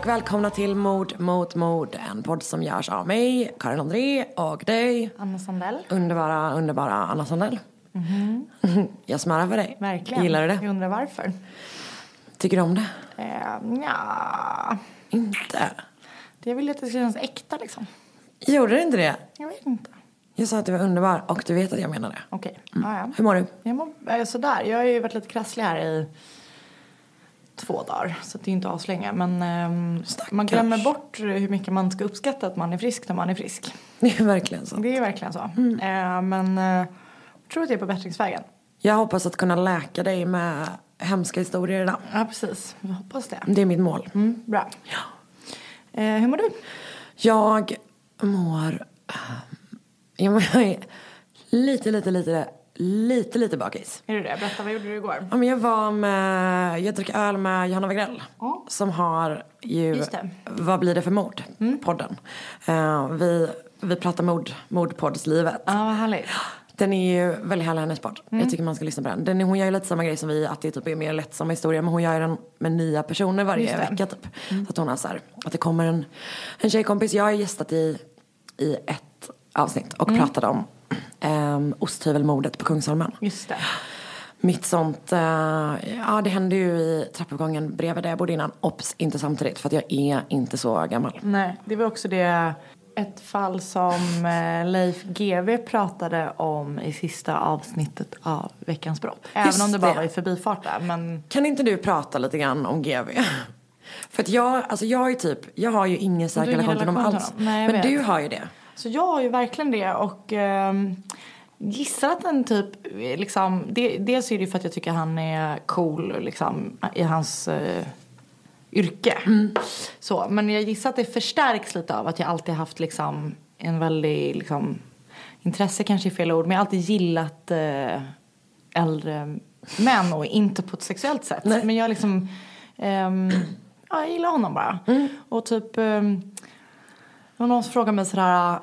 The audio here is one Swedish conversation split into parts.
Och välkomna till Mord mot mord. En podd som görs av mig, Karin André och dig. Anna Sandell. Underbara, underbara Anna Sandell. Jag smörar för dig. Verkligen. Gillar du det? Jag undrar varför. Tycker du om det? Eh, ja, Inte? jag vill att det ska kännas äkta liksom. Gjorde du inte det? Jag vet inte. Jag sa att du var underbar och du vet att jag menar det. Okej, ja, ja. Hur mår du? Jag mår eh, sådär. Jag har ju varit lite krasslig här i två dagar. Så det är inte aslänge. Men ehm, man glömmer bort hur mycket man ska uppskatta att man är frisk när man är frisk. Det är verkligen så. Det är verkligen så. Eh, men eh, jag tror att jag är på bättringsvägen. Jag hoppas att kunna läka dig med hemska historier idag. Ja, precis. Jag hoppas det. Det är mitt mål. Mm, bra. Eh, hur mår du? Jag mår... Jag mår- jag är lite, lite, lite, lite, lite bakis. Är du det? Berätta, vad gjorde du igår? Ja, men jag var med, jag drack öl med Johanna Wagrell. Ja. Som har ju. Vad blir det för mord? Mm. Podden. Eh, vi, vi pratar mord, mordpoddslivet. Ja, vad härligt. Den är ju väldigt härlig hennes podd. Mm. Jag tycker man ska lyssna på den. den hon gör ju lite samma grej som vi, att det typ är mer lättsamma historier. Men hon gör den med nya personer varje. Mm. vecka typ. Så att hon har så här, att det kommer en, en tjejkompis. Jag har gästat i, i ett avsnitt och Mm. pratade om um, osthyvelmordet på Kungsholmen. Just det. Mitt sånt, eh, ja det hände ju i trappuppgången bredvid där jag bodde innan. Ops, inte samtidigt för att jag är inte så gammal. Nej, det var också det ett fall som eh, Leif GW pratade om i sista avsnittet av Veckans brott. Även Just om det bara det. var i förbifarten. Men Kan inte du prata lite grann om GV? För att jag, alltså jag är typ, jag har ju ingen ingen relation till till alls. Nej, Men vet. du har ju det. Så jag har ju verkligen det och ehm, gissar att den typ eh, liksom, det, dels är det ju för att jag tycker han är cool liksom i hans eh, yrke. Så, men jag gissar att det förstärks lite av att jag alltid haft liksom en väldigt liksom, intresse kanske är fel ord, men jag har alltid gillat eh, äldre män och inte på ett sexuellt sätt. Nej. Men jag liksom, ehm, ja, jag gillar honom bara. Och typ var någon frågade mig sådär, eh,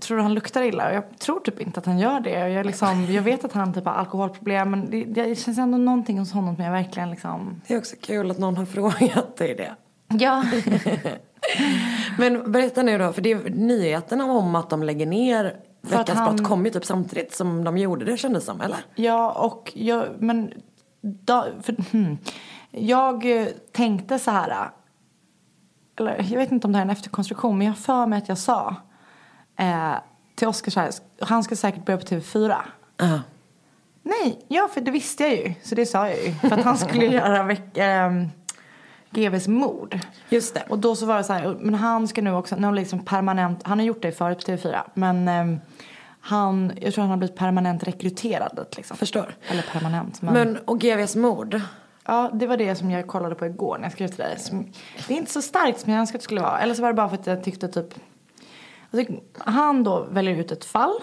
tror du han luktar illa? Jag tror typ inte att han gör det. Jag, liksom, jag vet att han typ har alkoholproblem men det, det känns ändå någonting hos honom som jag verkligen liksom... Det är också kul att någon har frågat dig det. Ja. Men berätta nu då, för det är nyheterna om att de lägger ner För Veckans han- brott kom ju typ samtidigt som de gjorde det kändes som, eller? ja och jag, men da, för, hmm, jag eh, tänkte så här, eh, eller jag vet inte om det här är en efterkonstruktion men jag för mig att jag sa eh, till här, han ska säkert börja på TV4. Ja. Nej, ja för det visste jag ju. Så det sa jag ju. För att han skulle göra veck, ehm, GVs mord. Just det. Och då så var det så här, men han ska nu också, nu har liksom permanent, han har gjort det förut på TV4. Men ehm, han, jag tror han har blivit permanent rekryterad liksom. Förstår. Eller permanent. Men, Men, och GVs mord. ja, det var det som jag kollade på igår när jag skrev till dig. Som, det är inte så starkt som jag önskade att det skulle vara. Eller så var det bara för att jag tyckte typ, alltså, han då väljer ut ett fall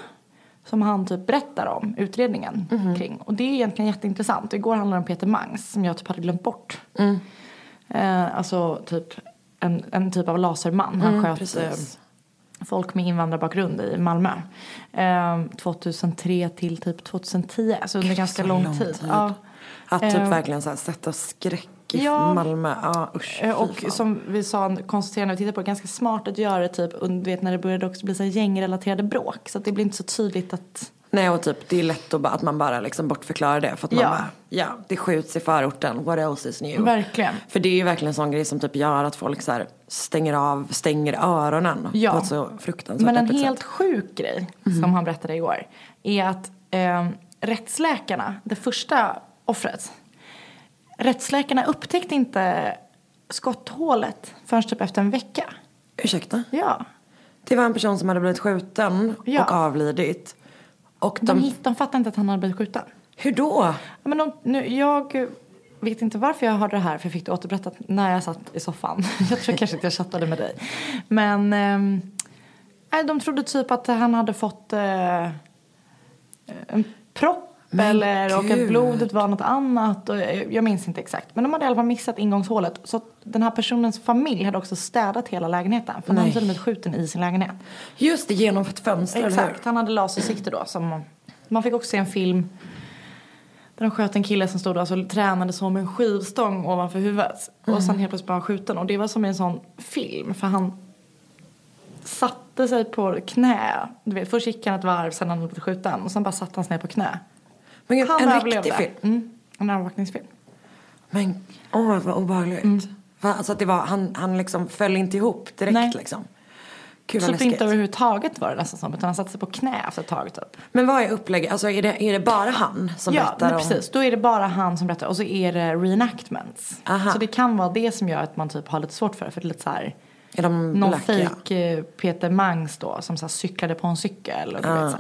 som han typ berättar om, utredningen kring. Och det är egentligen jätteintressant. Igår handlade det om Peter Mangs som jag typ hade glömt bort. Eh, alltså typ en, en typ av laserman. Han sköt precis. eh, folk med invandrarbakgrund i Malmö. Eh, 2003 till typ 2010, alltså under ganska lång, lång tid. tid. Ja. Att typ Eh, verkligen så här, sätta skräck i Ja. Malmö. Ja, usch. Eh, Och som vi sa, konstaterade när vi tittade på det, ganska smart att göra det typ, vet när det började också bli så gängrelaterade bråk. Så att det blir inte så tydligt att, Nej och typ det är lätt att, bara, att man bara liksom bortförklarar det. För att man Ja. bara, ja det skjuts i förorten, what else is new? Verkligen. För det är ju verkligen en sån grej som typ gör att folk så stänger av, stänger öronen Ja. på ett så fruktansvärt Men en helt sätt. sjuk grej som han berättade igår är att eh, rättsläkarna, det första offret, rättsläkarna upptäckte inte skotthålet förrän typ efter en vecka. Ursäkta? Ja. Det var en person som hade blivit skjuten Ja. och avlidit. Och De, de, de fattade inte att han hade blivit skjuten. hur då? Men de, nu, jag vet inte varför jag hörde det här för jag fick det återberättat när jag satt i soffan. Jag tror kanske att jag chattade med dig. Men nej, de trodde typ att han hade fått eh, en propp Men eller och att gud. blodet var något annat. Och jag, jag minns inte exakt. Men de hade i alla fall missat ingångshålet. Så den här personens familj hade också städat hela lägenheten. För han Nej. hade till och med skjuten i sin lägenhet. Just det, genom ett fönster? Exakt, han hade lasersikte då. Som, man fick också se en film Där de sköt en kille som stod och alltså, tränade med en skivstång ovanför huvudet. Och sen helt plötsligt bara skjuten. Och det var som i en sån film. För han satte sig på knä. Du vet, först gick han ett varv, sen han blivit skjuten. Och sen bara satte han sig ner på knä. Men gud, Han en överlevde. riktig film? Mm, en övervakningsfilm. Men åh vad obehagligt. Va, Alltså att det var, han, han liksom föll inte ihop direkt Nej. liksom. Gud Typ inte överhuvudtaget var det nästan som. Utan han satte sig på knä efter ett tag typ. Men vad är upplägget? Alltså är det, är det bara han som Ja, berättar om... precis. Då är det bara han som berättar. Och så är det reenactments. Aha. Så det kan vara det som gör att man typ har lite svårt för det. För det är lite så här. Är de Någon fejk eh, Peter Mangs då som så här cyklade på en cykel. Och Ah. så.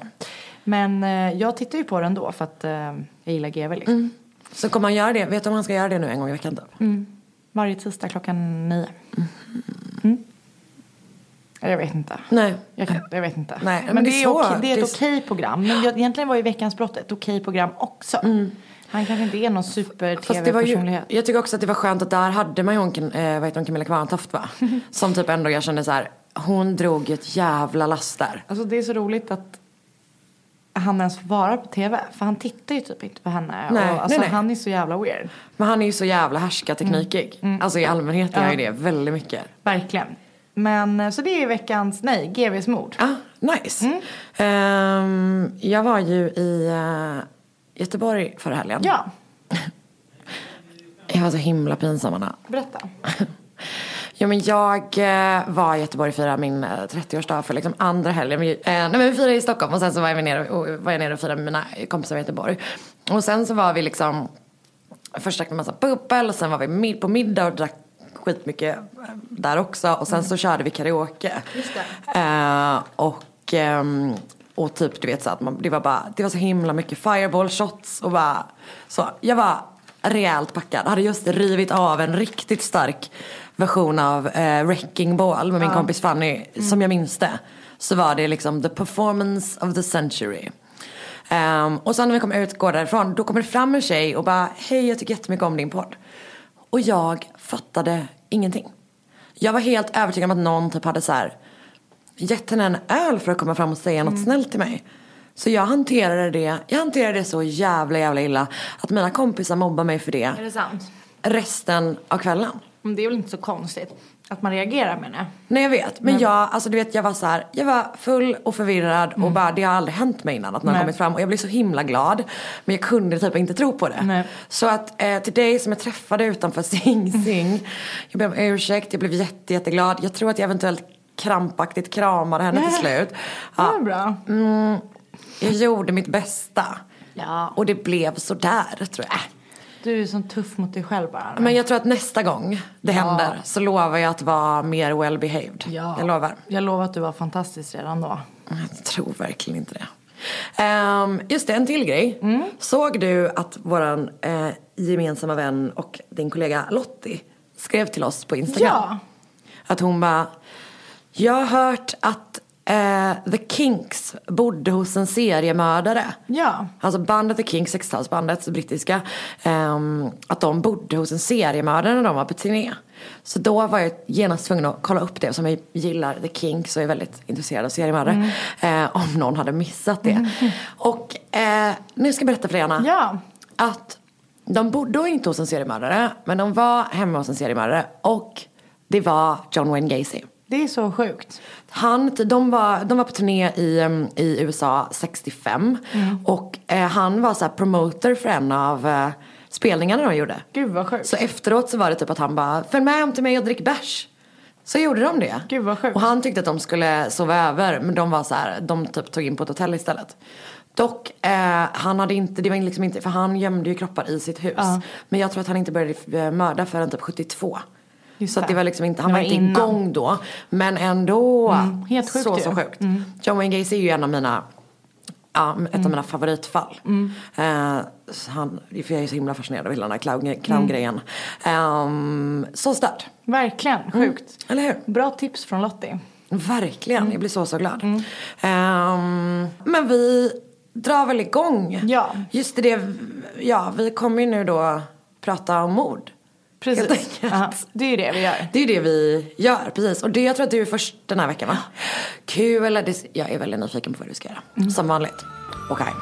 Men eh, jag tittar ju på den då för att eh, jag gillar GV liksom. Mm. Så kommer han göra det? Vet du om han ska göra det nu en gång i veckan typ? Mm. Varje tisdag klockan nio. Mm. Jag vet inte. Nej. Jag, kan, jag vet inte. Nej, men, men det, det är okej, det är ett okej program. Men jag, egentligen var ju Veckans brott ett okej program också. Han kanske inte är någon super-tv-personlighet. jag tycker också att det var skönt att där hade man ju hon, eh, vad hon, Camilla Kvarntoft va? Som typ ändå jag kände så här, hon drog ett jävla last där. Alltså det är så roligt att han ens får vara på tv. För han tittar ju typ inte på henne. Nej, och alltså nej, nej. han är så jävla weird. Men han är ju så jävla härskarteknikig. Alltså i allmänhet är Ja. ju det väldigt mycket. Verkligen. Men eh, så det är veckans, nej, GVs mord. Ja, nice. Ehm, jag var ju i eh, Göteborg förra helgen. Ja, Jag var så himla pinsam Anna. berätta. Ja men jag eh, var i Göteborg och firade min eh, 30-årsdag för liksom andra helgen. Vi, eh, nej men vi firade i Stockholm och sen så var jag nere och, var jag nere och firade med mina kompisar i Göteborg. Och sen så var vi liksom, först drack vi massa bubbel och sen var vi på middag och drack skitmycket eh, där också. Och sen så körde vi karaoke. Just Eh, och, ehm, och typ du vet så att man, det var bara, det var så himla mycket fireball shots och bara så. Jag var rejält packad. Hade just rivit av en riktigt stark version av eh, Wrecking Ball med min kompis Fanny. Som jag minns det. Så var det liksom the performance of the century. Ehm, och sen när vi kom ut, går därifrån, då kommer det fram en tjej och bara hej jag tycker jättemycket om din podd. Och jag fattade ingenting. Jag var helt övertygad om att någon typ hade så här gett henne en öl för att komma fram och säga något snällt till mig. Så jag hanterade det, jag hanterade det så jävla jävla illa att mina kompisar mobbar mig för det Är det sant? resten av kvällen. Men det är väl inte så konstigt att man reagerar med det. Nej jag vet, men jag, alltså du vet jag var så här, jag var full och förvirrad och bara det har aldrig hänt mig innan att någon Nej. kommit fram och jag blev så himla glad. Men jag kunde typ inte tro på det. Nej. Så att eh, till dig som jag träffade utanför Sing Sing, jag ber om ursäkt, jag blev jätte, jätteglad. Jag tror att jag eventuellt krampaktigt kramade henne till slut. Det Ja, var bra. jag gjorde mitt bästa. Ja. Och det blev sådär tror jag. Du är så tuff mot dig själv bara. Men jag tror att nästa gång det Ja. händer så lovar jag att vara mer well behaved. ja. Jag lovar. Jag lovar att du var fantastisk redan då. Jag tror verkligen inte det. Ehm, just det, en till grej. Mm. Såg du att våran eh, gemensamma vän och din kollega Lottie skrev till oss på Instagram? Ja. Att hon bara, jag har hört att eh, The Kinks bodde hos en seriemördare. Ja. Alltså bandet The Kinks, 60-talsbandet, det brittiska. ehm, att de bodde hos en seriemördare när de var på turné. Så då var jag genast tvungen att kolla upp det. Som jag gillar The Kinks och är väldigt intresserad av seriemördare. Mm. Eh, om någon hade missat det. Och eh, nu ska jag berätta för dig Anna. Ja. Att de bodde inte hos en seriemördare. Men de var hemma hos en seriemördare. Och det var John Wayne Gacy. Det är så sjukt. Han, de, var, de var på turné i, um, i USA 65 och eh, han var så här promoter för en av eh, spelningarna de gjorde. Gud vad sjukt. Så efteråt så var det typ att han bara, följ med hem till mig och drick bärs. Så gjorde de det. Gud, vad sjukt. Och han tyckte att de skulle sova över men de var så här, de typ tog in på ett hotell istället. Dock, eh, han hade inte, det var liksom inte, för han gömde ju kroppar i sitt hus. Ja. Men jag tror att han inte började eh, mörda förrän typ 72. Just så att det. det var liksom inte, han Det var var inte innan. igång då. Men ändå. Mm, helt sjukt så, så sjukt. John Wayne Gacy är ju en av mina Ja, ett av mina favoritfall. Eh, så han, för jag är så himla fascinerad av hela den här clown- clowngrejen. Ehm, så stört. Verkligen sjukt. Eller hur? Bra tips från Lottie. Verkligen, jag blir så så glad. Ehm, men vi drar väl igång. Ja. Just det, ja vi kommer ju nu då prata om mord. Precis. Uh-huh. Det är ju det vi gör. Det är ju det vi gör, precis. Och det, jag tror att du är först den här veckan va? Kul. Det, jag är väldigt nyfiken på vad du ska göra. Mm. Som vanligt. Åka hem.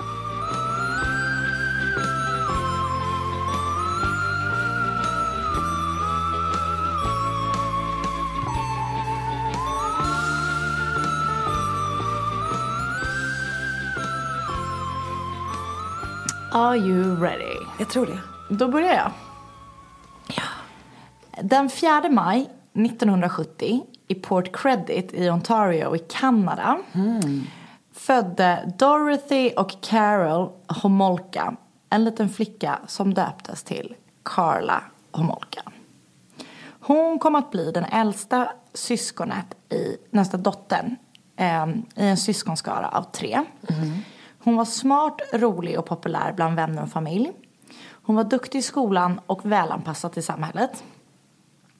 Are you ready? Jag tror det. Då börjar jag. Den 4 maj 1970 i Port Credit i Ontario i Kanada födde Dorothy och Carol Homolka en liten flicka som döptes till Carla Homolka. Hon kom att bli den äldsta syskonet i, nästa dottern, eh, i en syskonskara av tre. Hon var smart, rolig och populär bland vänner och familj. Hon var duktig i skolan och välanpassad till samhället.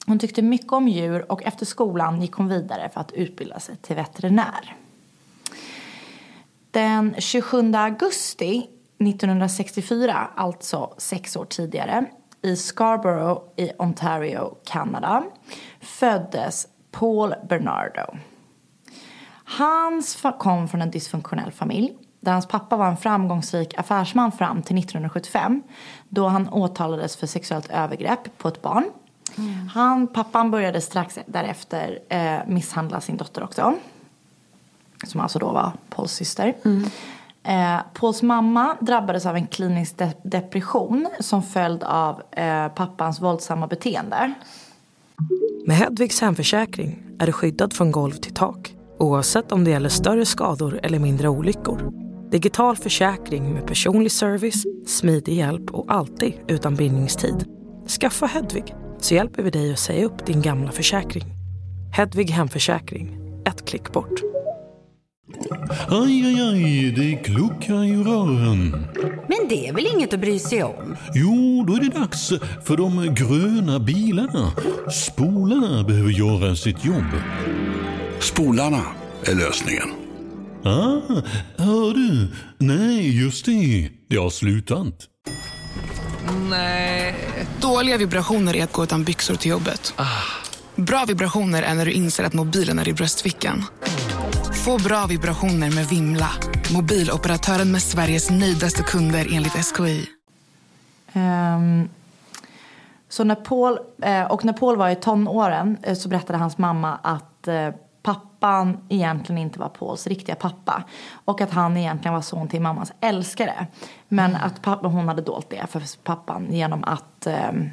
Hon tyckte mycket om djur och efter skolan gick hon vidare för att utbilda sig till veterinär. Den 27 augusti 1964, alltså sex år tidigare, i Scarborough i Ontario, Kanada, föddes Paul Bernardo. Han kom från en dysfunktionell familj där hans pappa var en framgångsrik affärsman fram till 1975 då han åtalades för sexuellt övergrepp på ett barn. Han, pappan började strax därefter eh, misshandla sin dotter också. Som alltså då var Pauls syster. Eh, Pauls mamma drabbades av en klinisk de- depression som följd av eh, pappans våldsamma beteende. Med Hedvigs hemförsäkring är du skyddad från golv till tak oavsett om det gäller större skador eller mindre olyckor. Digital försäkring med personlig service, smidig hjälp och alltid utan bindningstid. Skaffa Hedvig så hjälper vi dig att säga upp din gamla försäkring. Hedvig hemförsäkring, ett klick bort. Aj, aj, aj, det kluckar i rören. Men det är väl inget att bry sig om? Jo, då är det dags för de gröna bilarna. Spolarna behöver göra sitt jobb. Spolarna är lösningen. Ah, hör du? Nej, just det. Det har slutat. Dåliga vibrationer är att gå utan byxor till jobbet. Bra vibrationer är när du inser att mobilen är i bröstfickan. Få bra vibrationer med Vimla. Mobiloperatören med Sveriges nöjdaste kunder enligt SKI. Ehm, så när Paul, eh, och när Paul var i tonåren eh, så berättade hans mamma att eh, pappan egentligen inte var Pauls riktiga pappa. Och att han egentligen var son till mammas älskare. Men att pappa, hon hade dolt det för pappan genom att ehm,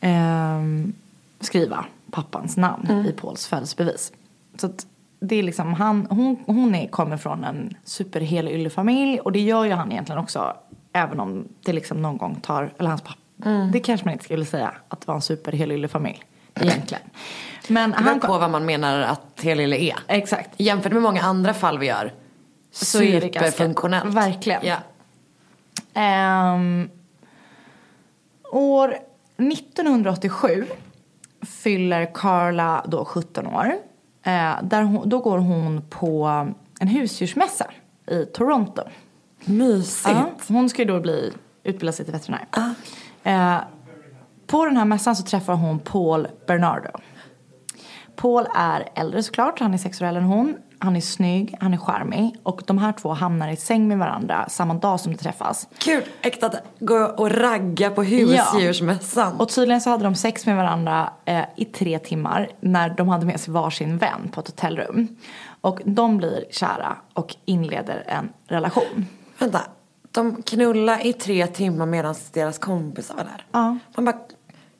ehm, skriva pappans namn i Pauls födelsebevis. Så det är liksom han, hon, hon är, kommer från en superhelig familj och det gör ju han egentligen också. Även om det liksom någon gång tar, eller hans pappa, det kanske man inte skulle säga att det var en superhelig familj egentligen. Men Det beror han på vad man menar att helylle är. Exakt. Jämfört med många andra fall vi gör. Så ganska- Superfunktionellt. verkligen. Ja. Ehm, år 1987 fyller Carla då 17 år. Eh, där hon, då går hon på en husdjursmässa i Toronto. Mysigt. Ja, hon ska ju då bli, utbilda sig till veterinär. Eh, på den här mässan så träffar hon Paul Bernardo. Paul är äldre såklart, han är sex år äldre än hon. Han är snygg, han är charmig och de här två hamnar i säng med varandra samma dag som de träffas. Kul, äkta att gå och ragga på husdjursmässan. Och tydligen så hade de sex med varandra eh, i tre timmar när de hade med sig varsin vän på ett hotellrum. Och de blir kära och inleder en relation. Vänta, de knullade i tre timmar medan deras kompisar var där. Ja. Man bara,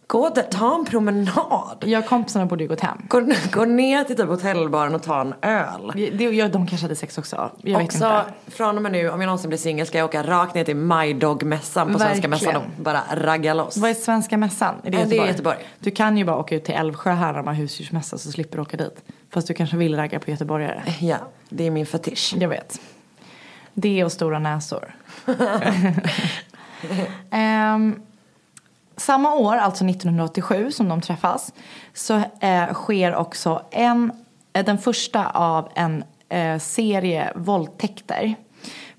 gå där, ta en promenad. Jag och kompisarna borde ju gått hem. Gå, gå ner till typ hotellbaren och ta en öl. Det, ja, de kanske hade sex också. Jag vet Också inte. från och med nu, om jag någonsin blir singel ska jag åka rakt ner till My Dog-mässan på Svenska Verkligen. mässan och bara ragga loss. Vad är Svenska mässan? Är det, Ja, det är Göteborg? Du kan ju bara åka ut till Älvsjö här när de har husdjursmässa så slipper du åka dit. Fast du kanske vill ragga på göteborgare. Ja, det är min fetisch. Jag vet. Det och stora näsor. Ehm, samma år, alltså 1987 som de träffas, så eh, sker också en, eh, den första av en eh, serie våldtäkter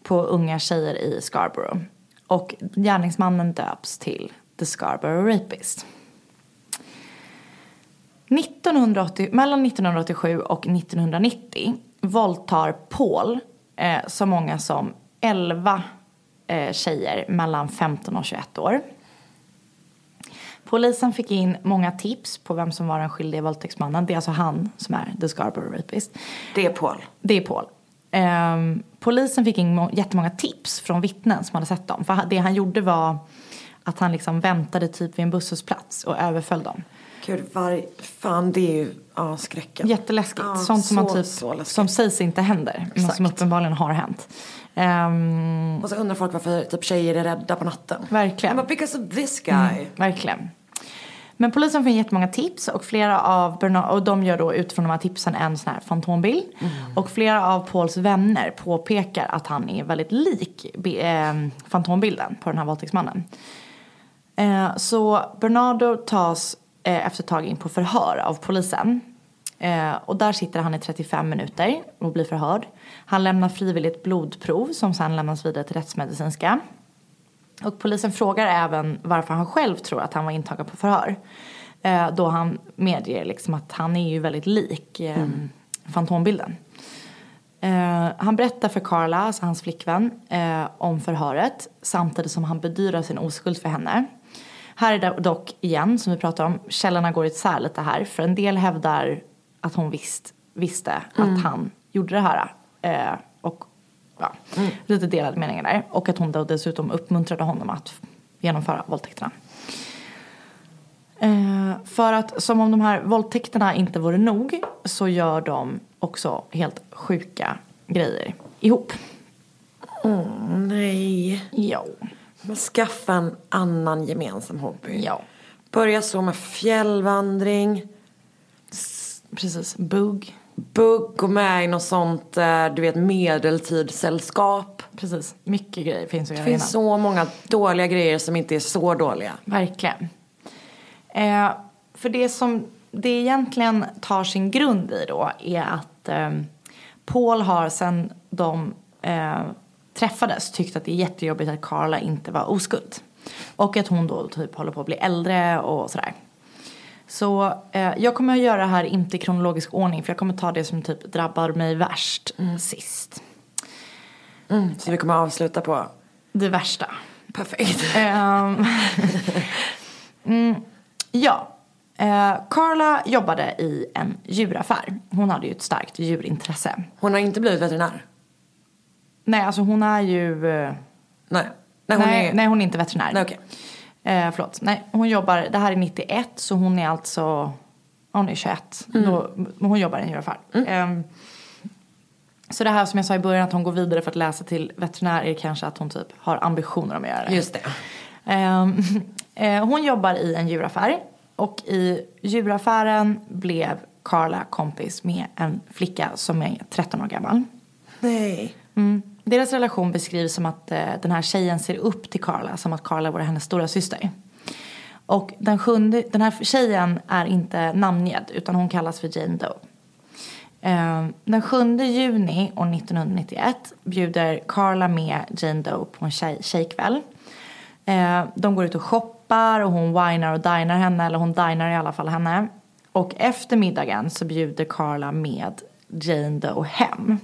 på unga tjejer i Scarborough. Och gärningsmannen döps till The Scarborough Rapist. 1980, mellan 1987 och 1990 våldtar Paul eh, så många som 11 eh, tjejer mellan 15 och 21 år. Polisen fick in många tips på vem som var den skyldige våldtäktsmannen. Det är alltså han som är the Scarborough Rapist. Det är Paul. Det är Paul. Ehm, polisen fick in må- jättemånga tips från vittnen som hade sett dem. För det han gjorde var att han liksom väntade typ vid en busshållplats och överföll dem. Gud, var, fan det är ju ja, skräcken. Jätteläskigt. Ja, Sånt som, man så, typ, så läskigt. som sägs inte händer. Men som Exakt. uppenbarligen har hänt. Ehm, Och så undrar folk varför typ tjejer är rädda på natten. Verkligen. Men because of this guy. Verkligen. Men polisen får jättemånga tips och flera av Bernard, och de gör då utifrån de här tipsen en sån här fantombild. Och flera av Pauls vänner påpekar att han är väldigt lik eh, fantombilden på den här våldtäktsmannen. Eh, så Bernardo tas eh, efter ett tag in på förhör av polisen. Eh, och där sitter han i 35 minuter och blir förhörd. Han lämnar frivilligt blodprov som sen lämnas vidare till rättsmedicinska. Och polisen frågar även varför han själv tror att han var intagen på förhör. Eh, då han medger liksom att han är ju väldigt lik eh, fantombilden. Eh, han berättar för Carla, alltså hans flickvän, eh, om förhöret samtidigt som han bedyrar sin oskuld för henne. Här är det dock igen, som vi pratade om, källorna går isär lite här. För en del hävdar att hon visst, visste att han gjorde det här. Eh, och ja, lite delade meningar där. Och att hon då dessutom uppmuntrade honom att genomföra våldtäkterna. Eh, för att som om de här våldtäkterna inte vore nog så gör de också helt sjuka grejer ihop. Nej. Ja. Men skaffa en annan gemensam hobby. Ja. Börja så med fjällvandring. Precis. Bugg. Bugg, gå med i något sånt, eh, du vet medeltidssällskap. Precis. Mycket grejer finns att Det göra finns innan. så många dåliga grejer som inte är så dåliga. Verkligen. Eh, för det som det egentligen tar sin grund i då är att eh, Paul har sen de eh, träffades tyckt att det är jättejobbigt att Carla inte var oskuld. Och att hon då typ håller på att bli äldre och sådär. Så eh, jag kommer att göra det här inte i kronologisk ordning för jag kommer ta det som typ drabbar mig värst sist. Så vi kommer avsluta på Det värsta. perfekt. Ehm, mm, ja. Eh, Carla jobbade i en djuraffär. Hon hade ju ett starkt djurintresse. Hon har inte blivit veterinär. Nej, alltså hon är ju... eh, Nej. Nej, hon nej, är... nej, hon är inte veterinär. Nej, okej. Eh, förlåt. Nej, hon jobbar... Det här är 91, så hon är alltså... Hon är 21. Mm. Då, hon jobbar i en djuraffär. Ehm, så det här som jag sa i början, att hon går vidare för att läsa till veterinär är kanske att hon typ har ambitioner om att göra det. Just det. Ehm, eh, hon jobbar i en djuraffär och i djuraffären blev Carla kompis med en flicka som är 13 år gammal. Nej. Mm. Deras relation beskrivs som att eh, den här tjejen ser upp till Carla som att Carla vore hennes stora syster. Och den, sjunde, den här tjejen är inte namngedd utan hon kallas för Jane Doe. Eh, Den 7 juni år 1991 bjuder Carla med Jane Doe på en tjej, tjejkväll. Eh, De går ut och shoppar och hon winar och dinar henne, eller hon dinar i alla fall henne. Och efter middagen så bjuder Carla med Jane Doe hem.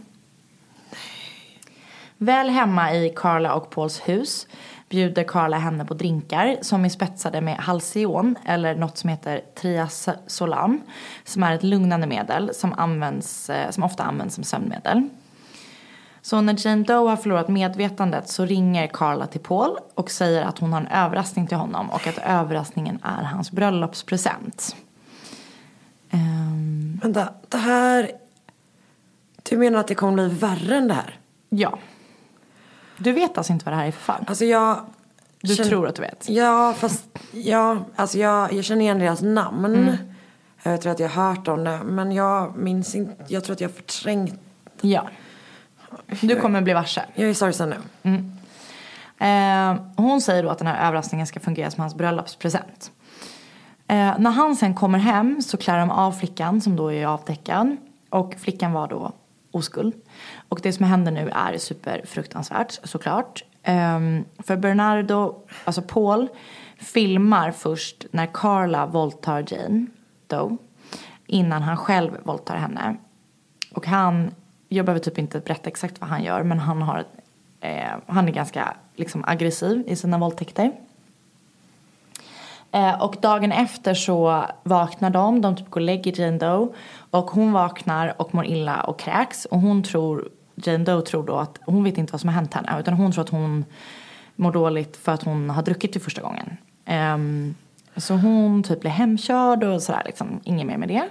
Väl hemma i Carla och Pauls hus bjuder Carla henne på drinkar som är spetsade med Halcyon eller något som heter Triazolam som är ett lugnande medel som, används, eh, som ofta används som sömnmedel. Så när Jane Doe har förlorat medvetandet så ringer Carla till Paul och säger att hon har en överraskning till honom och att överraskningen är hans bröllopspresent. Ehm, Vänta, det här... Du menar att det kommer bli värre än det här? ja. Du vet alltså inte vad det här är för fall? Alltså jag... Du känner- tror att du vet? Ja, fast... Ja, alltså jag, jag känner igen deras namn. Mm. Jag tror att jag har hört om det. Men jag minns inte... Jag tror att jag har förträngt... Ja. Du kommer bli varse. Jag är sorgsen nu. Eh, hon säger då att den här överraskningen ska fungera som hans bröllopspresent. Eh, när han sen kommer hem så klär de av flickan som då är avtäckad. Och flickan var då oskuld. Och det som händer nu är superfruktansvärt såklart. Um, för Bernardo, alltså Paul, filmar först när Carla våldtar Jane Doe. Innan han själv våldtar henne. Och han, jag behöver typ inte berätta exakt vad han gör men han har eh, han är ganska liksom aggressiv i sina våldtäkter. Eh, och dagen efter så vaknar de, de typ går och lägger Jane Doe och hon vaknar och mår illa och kräks och hon tror Jane Doe tror då att hon vet inte vad som har hänt henne utan hon tror att hon mår dåligt för att hon har druckit för första gången. Ehm, så hon typ blir hemkörd och sådär liksom, inget mer med det.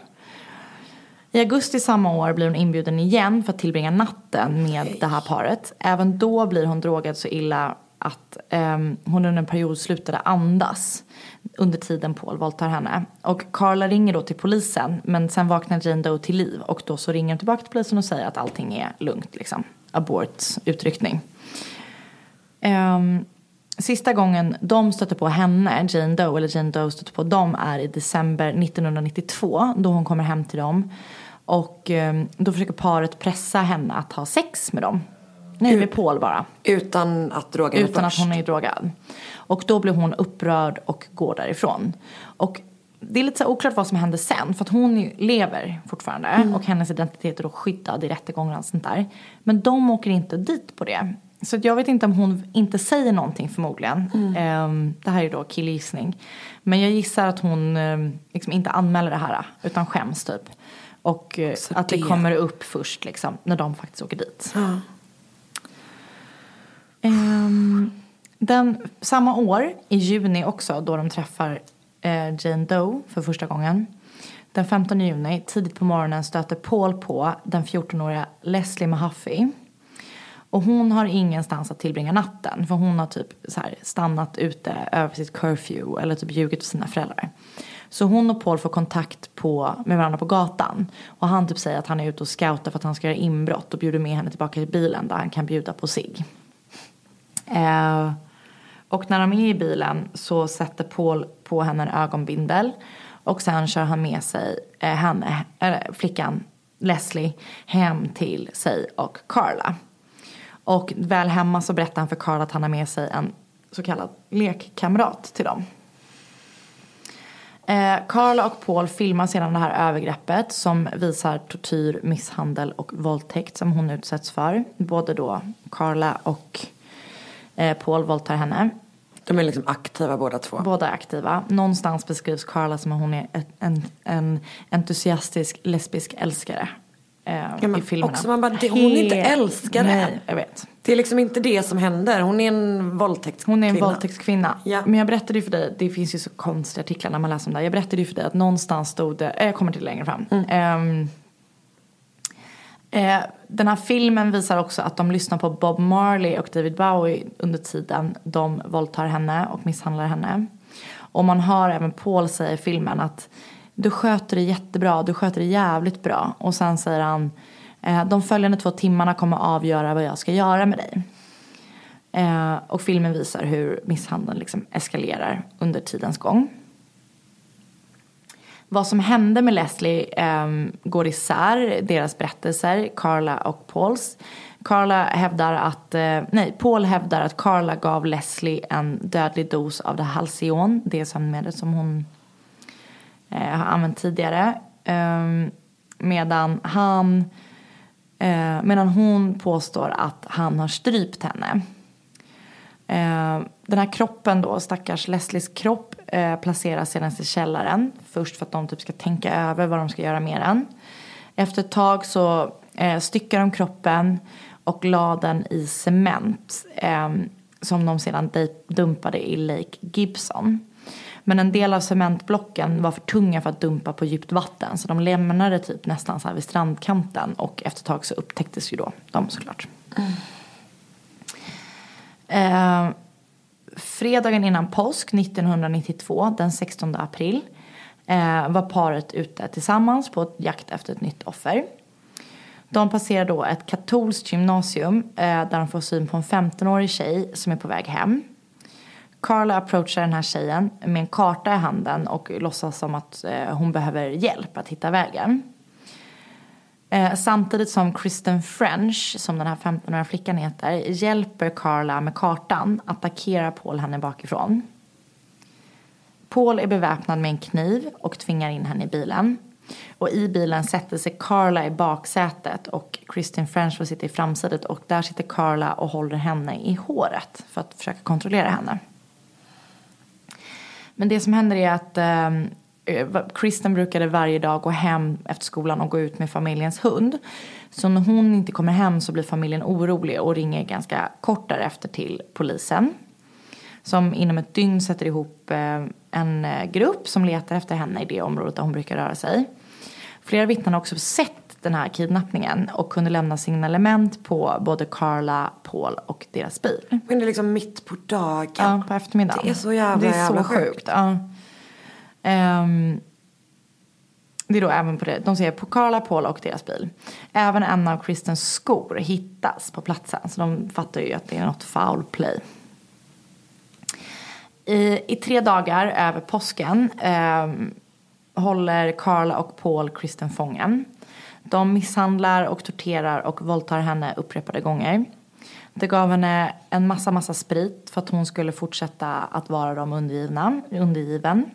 I augusti samma år blir hon inbjuden igen för att tillbringa natten med det här paret. Även då blir hon drogad så illa att ehm, hon under en period slutade andas under tiden Paul våldtar henne. Och Carla ringer då till polisen men sen vaknar Jane Doe till liv och då så ringer hon tillbaka till polisen och säger att allting är lugnt liksom. Abort utryckning. Ehm, sista gången de stöter på henne, Jane Doe, eller Jane Doe stöter på dem är i december 1992 då hon kommer hem till dem. Och ehm, då försöker paret pressa henne att ha sex med dem. Nej, med Paul bara. Utan att drogen Utan att först. hon är drogad. Och då blir hon upprörd och går därifrån. Och det är lite så oklart vad som händer sen. För att hon lever fortfarande. Och hennes identitet är då skyddad i rättegångar och sånt där. Men de åker inte dit på det. Så att jag vet inte om hon inte säger någonting förmodligen. Ehm, det här är då killgissning. Men jag gissar att hon ehm, liksom inte anmäler det här. Utan skäms typ. Och eh, Så att det det- kommer upp först liksom. När de faktiskt åker dit. Ja. Um, den, samma år, i juni också, då de träffar eh, Jane Doe för första gången. Den 15 juni, tidigt på morgonen, stöter Paul på den 14-åriga Leslie Mahaffey. Och hon har ingenstans att tillbringa natten för hon har typ så här stannat ute över sitt curfew eller typ ljugit för sina föräldrar. Så hon och Paul får kontakt på, med varandra på gatan. Och han typ säger att han är ute och scoutar för att han ska göra inbrott och bjuder med henne tillbaka till bilen där han kan bjuda på sig. Eh, och när de är i bilen så sätter Paul på henne en ögonbindel. Och sen kör han med sig eh, henne, eller eh, eh, flickan Leslie hem till sig och Carla. Och väl hemma så berättar han för Carla att han har med sig en så kallad lekkamrat till dem. Eh, Carla och Paul filmar sedan det här övergreppet som visar tortyr, misshandel och våldtäkt som hon utsätts för. Både då Carla och eh, Paul våldtar henne. De är liksom aktiva båda två. Båda är aktiva. Någonstans beskrivs Carla som att hon är en, en entusiastisk lesbisk älskare. Eh, men I filmerna. också man bara, det- hon är inte älskare. Nej, jag vet. Det är liksom inte det som händer. Hon är en våldtäktskvinna. Hon är en våldtäktskvinna. Ja. Men jag berättade ju för dig, det finns ju så konstiga artiklar när man läser om det här. Jag berättade ju för dig att någonstans stod det, eh, jag kommer till längre fram. Ehm, eh, den här filmen visar också att de lyssnar på Bob Marley och David Bowie under tiden de våldtar henne och misshandlar henne. Och man hör även Paul säga i filmen att du sköter det jättebra, du sköter det jävligt bra. Och sen säger han, eh, de följande två timmarna kommer avgöra vad jag ska göra med dig. Eh, och filmen visar hur misshandeln liksom eskalerar under tidens gång. Vad som hände med Leslie um, går isär, deras berättelser, Carla och Pauls. Carla hävdar att, eh, nej, Paul hävdar att Carla gav Leslie en dödlig dos av det Halcyon, det sömnmedel som hon eh, har använt tidigare. Um, medan han, eh, medan hon påstår att han har strypt henne. Ehm, den här kroppen då, stackars Leslies kropp, eh, placeras sedan i källaren. Först för att de typ ska tänka över vad de ska göra med den. Efter ett tag så eh, styckar de kroppen och la den i cement. Eh, som de sedan de- dumpade i Lake Gibson. Men en del av cementblocken var för tunga för att dumpa på djupt vatten. Så de lämnade typ nästan så här vid strandkanten. Och efter ett tag så upptäcktes ju då de såklart. Eh, fredagen innan påsk 1992, den 16 april, eh, var paret ute tillsammans på jakt efter ett nytt offer. De passerar då ett katolskt gymnasium eh, där de får syn på en 15-årig tjej som är på väg hem. Carla approachar den här tjejen med en karta i handen och låtsas som att eh, hon behöver hjälp att hitta vägen. Eh, samtidigt som Kristen French, som den här 15-åriga flickan heter, hjälper Carla med kartan attackerar Paul henne bakifrån. Paul är beväpnad med en kniv och tvingar in henne i bilen. Och i bilen sätter sig Carla i baksätet och Kristen French får sitta i framsätet och där sitter Carla och håller henne i håret för att försöka kontrollera henne. Men det som händer är att eh, Kristen brukade varje dag gå hem efter skolan och gå ut med familjens hund. Så när hon inte kommer hem så blir familjen orolig och ringer ganska kort därefter till polisen. Som inom ett dygn sätter ihop eh, en eh, grupp som letar efter henne i det området där hon brukar röra sig. Flera vittnen har också sett den här kidnappningen och kunde lämna signalement på både Carla, Paul och deras bil. Men det är liksom mitt på dagen. Ja, på eftermiddagen. Det är så jävla, Det är jävla så sjukt. Ja. Um, det är då även på det. De ser på Carla, Paul och deras bil. Även en av Kristens skor hittas på platsen. Så de fattar ju att det är något foul play. I, i tre dagar över påsken ehm, håller Carla och Paul Kristen fången. De misshandlar och torterar och våldtar henne upprepade gånger. Det gav henne en massa, massa sprit för att hon skulle fortsätta att vara dem undergivna, undergiven.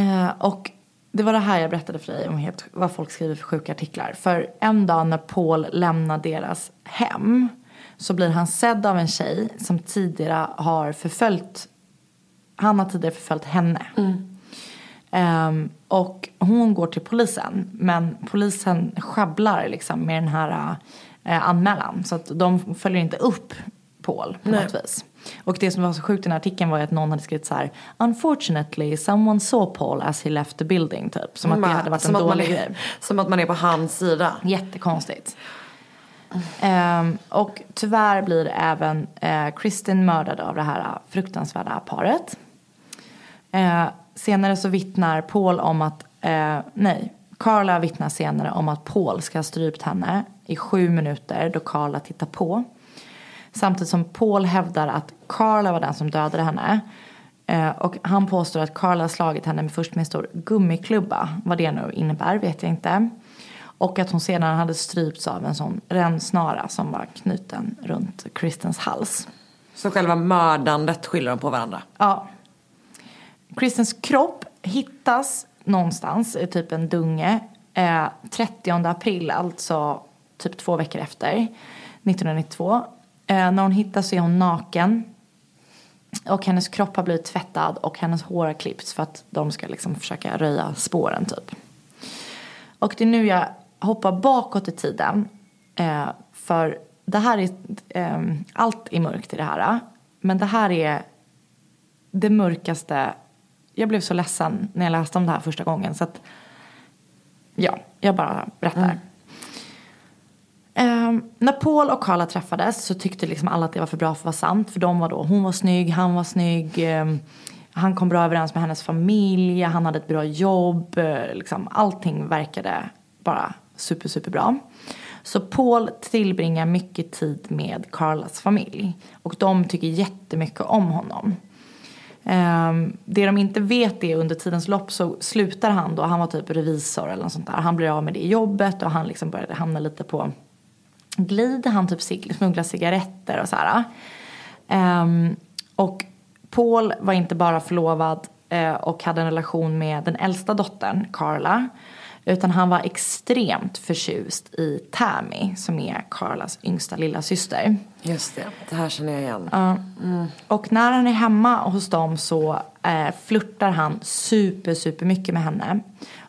Eh, och det var det här jag berättade för dig om helt, vad folk skriver för sjuka artiklar. För en dag när Paul lämnar deras hem så blir han sedd av en tjej som tidigare har förföljt, han har tidigare förföljt henne. Ehm, och hon går till polisen men polisen sjabblar liksom med den här eh, anmälan så att de följer inte upp Paul på något vis. Och det som var så sjukt i den här artikeln var att någon hade skrivit så här Unfortunately someone saw Paul as he left the building typ. Som att det hade varit som en dålig är, grej. Som att man är på hans sida. Jättekonstigt. Ehm, och tyvärr blir även eh, Kristin mördad av det här fruktansvärda paret. Eh, senare så vittnar Paul om att, eh, nej, Carla vittnar senare om att Paul ska ha strypt henne i sju minuter då Carla tittar på. Samtidigt som Paul hävdar att Carla var den som dödade henne. Eh, och han påstår att Carla slagit henne med först med en stor gummiklubba. Vad det nu innebär vet jag inte. Och att hon sedan hade strypts av en sån rännsnara som var knuten runt Kristens hals. Så själva mördandet skyller de på varandra. Ja. Kristens kropp hittas någonstans i typ en dunge eh, 30 april, alltså typ två veckor efter 1992. Eh, när hon hittas så är hon naken. Och hennes kropp har blivit tvättad och hennes hår har klippts för att de ska liksom försöka röja spåren typ. Och det är nu jag hoppar bakåt i tiden. Eh, för det här är, eh, allt är mörkt i det här. Men det här är det mörkaste. Jag blev så ledsen när jag läste om det här första gången. Så att, ja, jag bara berättar. Mm. Ehm, när Paul och Carla träffades så tyckte liksom alla att det var för bra för att vara sant. För de var då, hon var snygg, han var snygg. ehm, han kom bra överens med hennes familj, han hade ett bra jobb. eh, liksom, allting verkade bara super, super bra. Så Paul tillbringar mycket tid med Carlas familj. Och de tycker jättemycket om honom. Ehm, det de inte vet är under tidens lopp så slutar han då, han var typ revisor eller något sånt där. Han blir av med det jobbet och han liksom började hamna lite på glid. Han typ smugglar cigaretter och så här. Ehm, och Paul var inte bara förlovad eh, och hade en relation med den äldsta dottern, Carla. Utan han var extremt förtjust i Tammy som är Carlas yngsta lilla syster. Just det, det här känner jag igen. Och när han är hemma hos dem så eh, flörtar han super, super mycket med henne.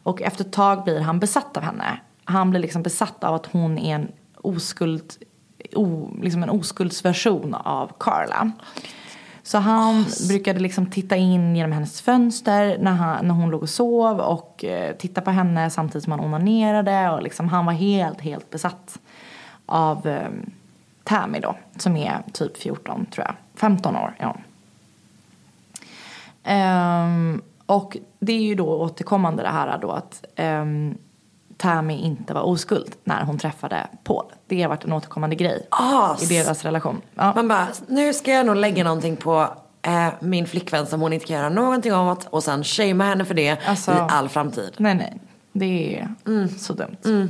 Och efter ett tag blir han besatt av henne. Han blir liksom besatt av att hon är en oskuld, o, liksom en oskuldsversion av Carla. Så han brukade liksom titta in genom hennes fönster när, han, när hon låg och sov och eh, titta på henne samtidigt som han onanerade. Och liksom, han var helt, helt besatt av eh, Tammy då, som är typ 14 tror jag. 15 år är hon. Ehm, och det är ju då återkommande det här då att ehm, Tammy inte var oskuld när hon träffade Paul. Det har varit en återkommande grej As. i deras relation. Ja. Man bara, nu ska jag nog lägga någonting på eh, min flickvän som hon inte kan göra någonting åt och sen shamea henne för det Alltså- i all framtid. Nej, nej. Det är så dumt.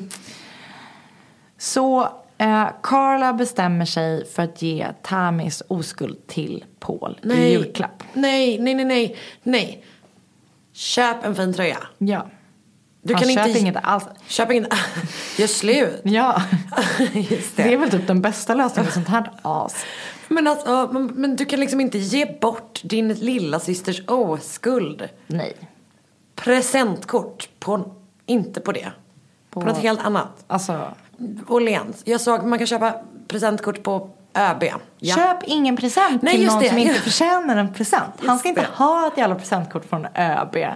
Så eh, Carla bestämmer sig för att ge Tammys oskuld till Paul i julklapp. Nej, nej, nej, nej, nej. Köp en fin tröja. Ja. Du kan köper inte... inget alls. Köp inget... Gör slut. Ja. Just Det det. är väl typ den bästa lösningen på sånt här as. Men, alltså, men, men du kan liksom inte ge bort din lilla systers oskuld. Nej. presentkort på, inte på det. På, något helt annat. Alltså, Åhléns. Jag såg, man kan köpa presentkort på ÖB. Ja. köp ingen present Nej, till någon det. som inte förtjänar en present. Han ska inte ha ett jävla presentkort från ÖB.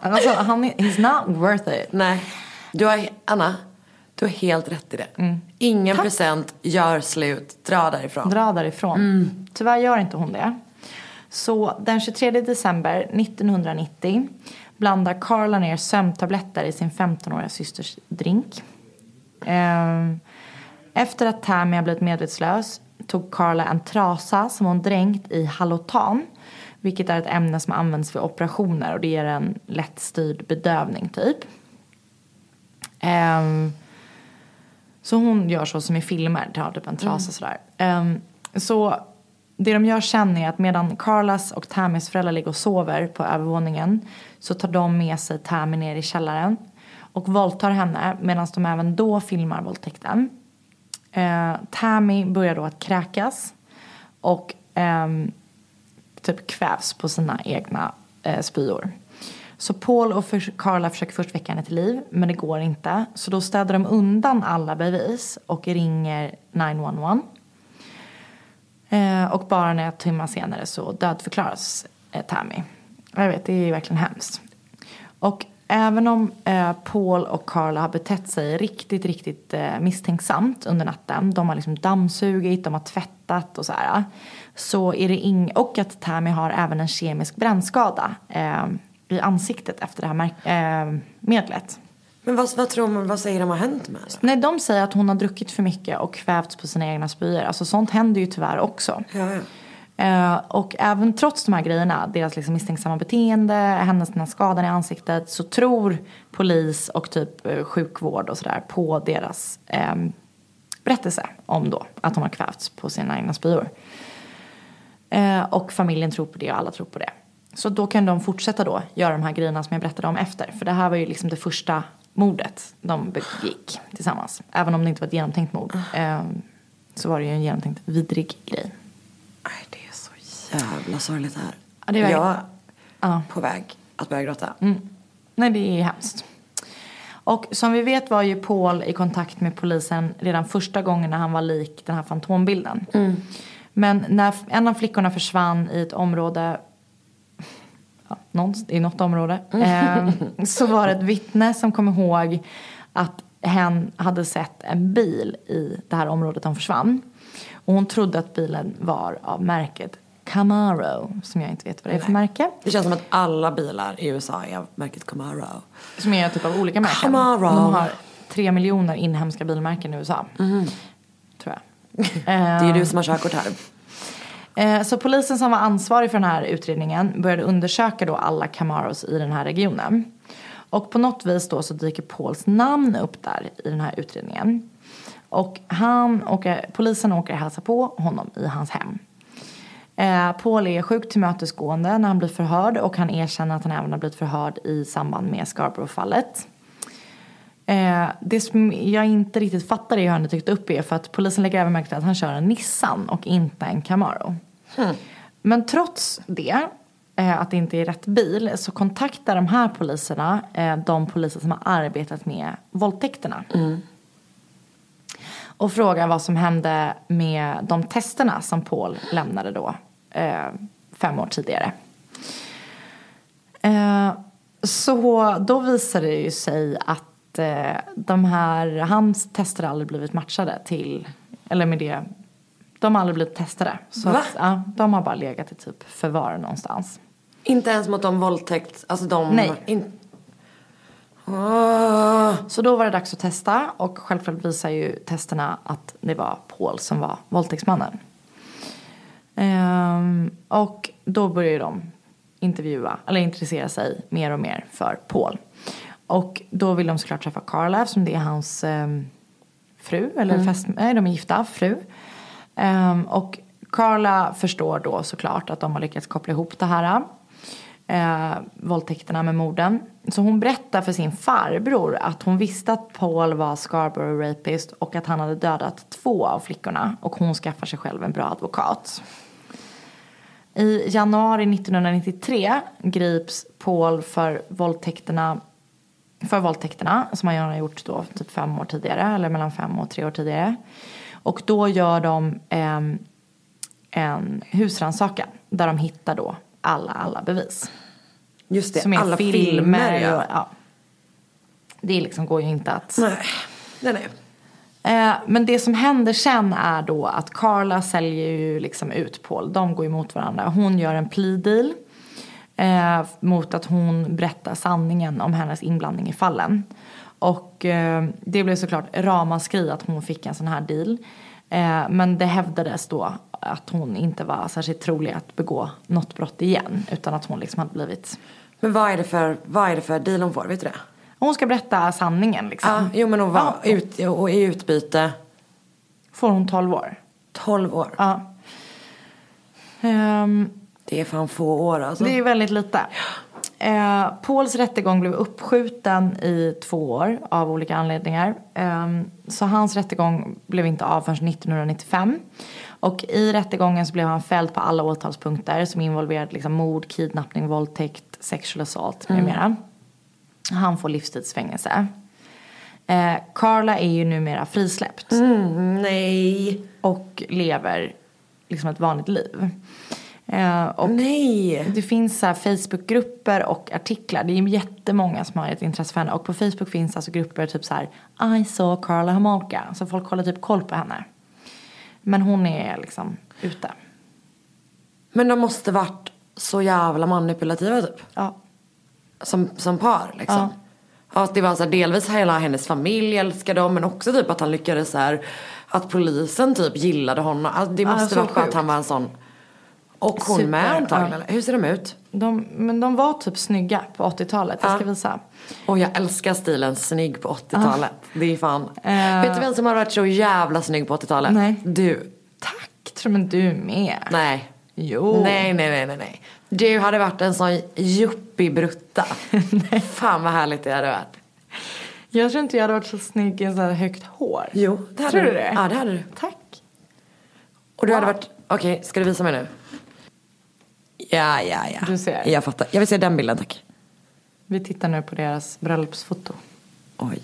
alltså, han är, he's not worth it. Nej. Du har, Anna, du har helt rätt i det. Mm. Ingen present, gör slut, dra därifrån. Dra därifrån. Tyvärr gör inte hon det. Så den 23 december 1990 blandar Carla ner sömntabletter i sin 15-åriga systers drink. Ehm, Efter att Tammy har blivit medvetslös tog Carla en trasa som hon dränkt i halotan. Vilket är ett ämne som används vid operationer och det ger en lättstyrd bedövning typ. Ehm, så hon gör så som i filmer, tar typ en trasa sådär. Ehm, så det de gör sen är att medan Carlas och Tammys föräldrar ligger och sover på övervåningen så tar de med sig Tammy ner i källaren och våldtar henne medan de även då filmar våldtäkten. Eh, Tammy börjar då att kräkas och eh, typ kvävs på sina egna eh, spyor. Så Paul och för- Carla försöker först väcka henne till liv, men det går inte. Så då städar de undan alla bevis och ringer 911. Eh, och bara några timmar senare så dödförklaras eh, Tammy. Jag vet, det är ju verkligen hemskt. Och även om eh, Paul och Carla har betett sig riktigt, riktigt eh, misstänksamt under natten. De har liksom dammsugit, de har tvättat och så här. Så är det ing- och att Tammy har även en kemisk brännskada eh, i ansiktet efter det här eh, medlet. Men vad, vad tror man, vad säger de har hänt med henne? Nej, de säger att hon har druckit för mycket och kvävts på sina egna spyor. Alltså sånt händer ju tyvärr också. Ja, ja. Eh, och även trots de här grejerna, deras liksom misstänksamma beteende, hennes den här skadan i ansiktet, så tror polis och typ eh, sjukvård och sådär på deras eh, berättelse om då att hon har kvävts på sina egna spyor. Eh, och familjen tror på det och alla tror på det. Så då kan de fortsätta då göra de här grejerna som jag berättade om efter. För det här var ju liksom det första mordet de begick tillsammans. Även om det inte var ett genomtänkt mord. Eh, så var det ju en genomtänkt vidrig grej. Så jävla sorgligt här. Ja, det är Jag är Ja. på väg att börja gråta. Nej, det är hemskt. Och som vi vet var ju Paul i kontakt med polisen redan första gången när han var lik den här fantombilden. Men när en av flickorna försvann i ett område, ja, i något område, eh, så var det ett vittne som kom ihåg att hen hade sett en bil i det här området de försvann. Och hon trodde att bilen var av märket Camaro, som jag inte vet vad det är för märke. Det känns som att alla bilar i USA är av märket Camaro. Som är typ av olika märken. Camaro. De har tre miljoner inhemska bilmärken i USA. Tror jag. Det är ju du som har körkort här. Eh, Så polisen som var ansvarig för den här utredningen började undersöka då alla Camaros i den här regionen. Och på något vis då så dyker Pauls namn upp där i den här utredningen. Och han åker, polisen åker och hälsar på honom i hans hem. Eh, Paul är sjukt tillmötesgående när han blir förhörd och han erkänner att han även har blivit förhörd i samband med Scarborough-fallet. Eh, det som jag inte riktigt fattar i hur han är tyckt upp är för att polisen lägger även märke till att han kör en Nissan och inte en Camaro. Men trots det, eh, att det inte är rätt bil, så kontaktar de här poliserna eh, de poliser som har arbetat med våldtäkterna. Och frågar vad som hände med de testerna som Paul lämnade då, fem år tidigare. Eh, så då visade det ju sig att eh, de här, hans tester aldrig blivit matchade till, eller med det, de har aldrig blivit testade. Så Va? att, ja, de har bara legat i typ förvar någonstans. Inte ens mot de våldtäkt, alltså de... Nej. In... Åh. Så då var det dags att testa och självklart visar ju testerna att det var Paul som var våldtäktsmannen. Ehm, och då börjar de intervjua, eller intressera sig mer och mer för Paul. Och då vill de såklart träffa Carla eftersom det är hans ehm, fru, eller fäst, nej de är gifta, fru. Ehm, och Carla förstår då såklart att de har lyckats koppla ihop det här. Eh, våldtäkterna med morden. Så hon berättar för sin farbror att hon visste att Paul var Scarborough rapist och att han hade dödat två av flickorna och hon skaffar sig själv en bra advokat. I januari 1993 grips Paul för våldtäkterna för våldtäkterna som han har gjort då typ fem år tidigare eller mellan fem och tre år tidigare. Och då gör de ehm, en husrannsakan där de hittar då alla, alla bevis. Just det, som är alla filmer. filmer, ja. och, ja. Det liksom går ju inte att... Nej, nej, nej. Eh, men det som händer sen är då att Carla säljer ju liksom ut Paul. De går emot varandra. Hon gör en plea deal eh, mot att hon berättar sanningen om hennes inblandning i fallen. Och eh, det blev såklart ramaskri att hon fick en sån här deal. Eh, men det hävdades då att hon inte var särskilt trolig att begå något brott igen. Utan att hon liksom hade blivit... Men vad är det för, vad är det för deal hon får, vet du det? Hon ska berätta sanningen liksom. Ja, jo men hon var Ja. ut, och i utbyte Får hon 12 år? 12 år. Ja. Ehm, Det är fan få år alltså. Det är väldigt lite. Eh, Pauls rättegång blev uppskjuten i två år av olika anledningar. Eh, så hans rättegång blev inte av förrän 1995. Och i rättegången så blev han fälld på alla åtalspunkter som involverade liksom mord, kidnappning, våldtäkt, sexual assault med mera. Han får livstidsfängelse. Eh, Carla är ju numera frisläppt Nej. och lever liksom ett vanligt liv. Eh, och Nej. det finns så Facebookgrupper och artiklar. Det är jättemånga som har ett intresse för henne. Och på Facebook finns alltså grupper typ så här I saw Carla Homolka. Så folk håller typ koll på henne. Men hon är liksom ute. Men de måste varit så jävla manipulativa typ. Ja. Som, som par liksom. Ja. Ja. det var så här, delvis hela hennes familj älskade dem men också typ att han lyckades så här, att polisen typ gillade honom. Alltså, det Ja, måste så varit för att han var en sån. Och hon Super, med antagligen. ja. Hur ser de ut? De, men de var typ snygga på 80-talet. Jag ska Ja. visa. Och jag älskar stilen snygg på 80-talet. Det är fan. Eh. Vet du vem som har varit så jävla snygg på 80-talet? Nej. Du. Tack. Tror men du med. Nej. Jo. Nej, nej, nej, nej, nej. Du hade varit en sån yuppie-brutta. Fan vad härligt det hade varit. Jag tror inte jag hade varit så snygg i en så här högt hår. Jo, det hade Tror du. det? Ja, det hade du. Tack. Och du hade varit, okej, ska du visa mig nu? Ja, ja, ja. Du ser. Jag fattar. Jag vill se den bilden, tack. Vi tittar nu på deras bröllopsfoto. Oj.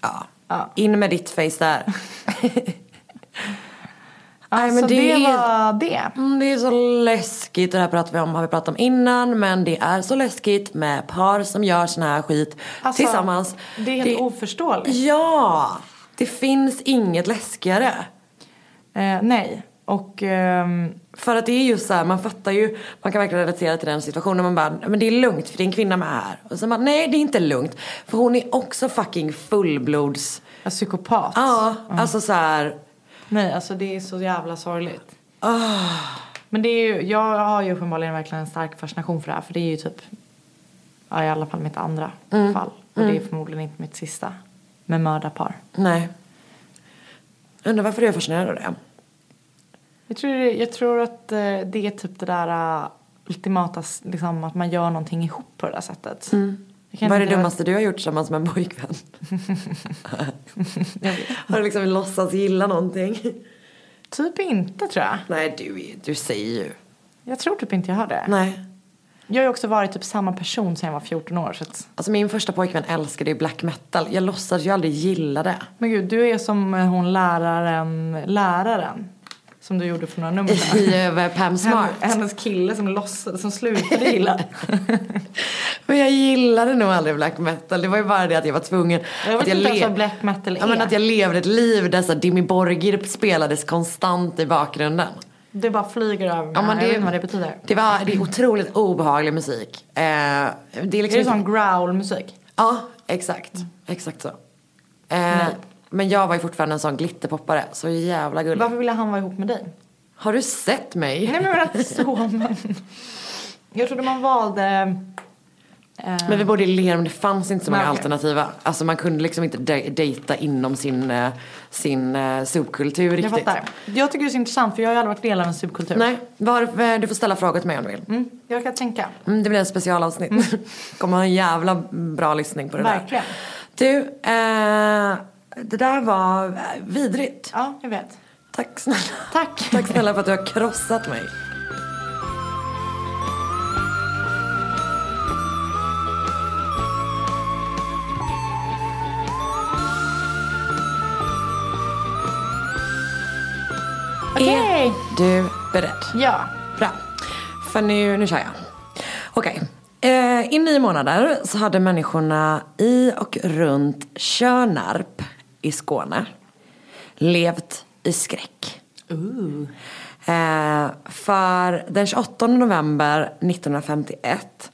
Ja. Ja. In med ditt face där. Nej, Alltså men det, det är, var det. Mm, det är så läskigt, det här pratar vi om, har vi pratat om innan, men det är så läskigt med par som gör sån här skit Alltså, tillsammans. det är helt oförståeligt. Ja! Det finns inget läskigare. Eh, nej. Och ehm, För att det är just så här, man fattar ju, man kan verkligen relatera till den situationen. Man bara, men det är lugnt för det är en kvinna med här. Och så bara, nej det är inte lugnt. För hon är också fucking fullblods, en psykopat. ja, alltså så här. Nej, alltså det är så jävla sorgligt. Ah. Men det är ju, jag har ju uppenbarligen verkligen en stark fascination för det här. För det är ju typ, ja, i alla fall mitt andra Mm. fall. Och det är förmodligen inte mitt sista. Med mördarpar. Nej. Undrar varför du är fascinerad av det. Jag tror, jag tror att eh, det är typ det där uh, ultimata, liksom, att man gör någonting ihop på det där sättet. Kan Vad är det dummaste du har gjort tillsammans med en pojkvän? har du liksom låtsats gilla någonting? Typ inte tror jag. Nej, du, du säger ju. Jag tror typ inte jag har det. Nej. Jag har ju också varit typ samma person sedan jag var 14 år. Så att, Alltså min första pojkvän älskade ju black metal. Jag låtsades ju aldrig gilla det. men gud, du är som hon läraren, läraren. Som du gjorde för några nummer sedan. I över Pam Smart. Hen- Hennes kille som låtsades, som slutade gilla. Men jag gillade nog aldrig black metal. Det var ju bara det att jag var tvungen. Jag att vet inte ens vad black metal är. ja, men att jag levde ett liv där så Dimmy Borgir spelades konstant i bakgrunden. Det bara flyger över mig. Ja, men jag det- vet inte vad det betyder. Det, var, det är otroligt obehaglig musik. Eh, det är liksom Är det inte- sån growl-musik? Ja, exakt. Exakt så. Eh, men jag var ju fortfarande en sån glitterpoppare. Så jävla gullig. Varför ville han vara ihop med dig? Har du sett mig? Nej men jag inte så men. Jag trodde man valde... eh, Men vi bodde i Lerum, det fanns inte så många Nej, okej. alternativa. Alltså man kunde liksom inte de- dejta inom sin, eh, sin eh, subkultur jag riktigt. fattar. Jag tycker det är så intressant för jag har ju aldrig varit del av en subkultur. Nej, var, eh, du får ställa frågor till mig om du vill. Mm, jag kan tänka. Mm, det blir ett specialavsnitt. Kommer ha en jävla bra lyssning på det Verkligen. där. Du, eh, det där var eh, vidrigt. Ja, jag vet. Tack snälla. Tack. Tack snälla för att du har krossat mig. Okej. Är du beredd? Ja. Bra. För nu, nu kör jag. Okej. Eh, I nio månader så hade människorna i och runt Tjörnarp i Skåne levt i skräck. Eh, för den 28 november 1951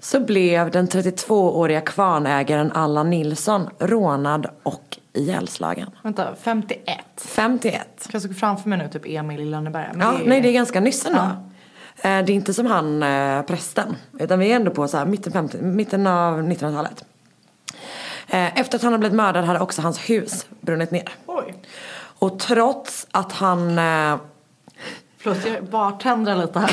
så blev den 32-åriga kvarnägaren Allan Nilsson rånad och ihjälslagen. Vänta, 51. 51. Jag såg framför mig nu typ Emil i Lönneberga. Ja, det är- nej det är ganska nyss ändå. Ja. Eh, Det är inte som han eh, prästen. Utan vi är ändå på så här, mitten, 50, mitten av 1900-talet. Eh, Efter att han har blivit mördad hade också hans hus brunnit ner. Oj. Och trots att han eh, Förlåt, jag bartendrar lite här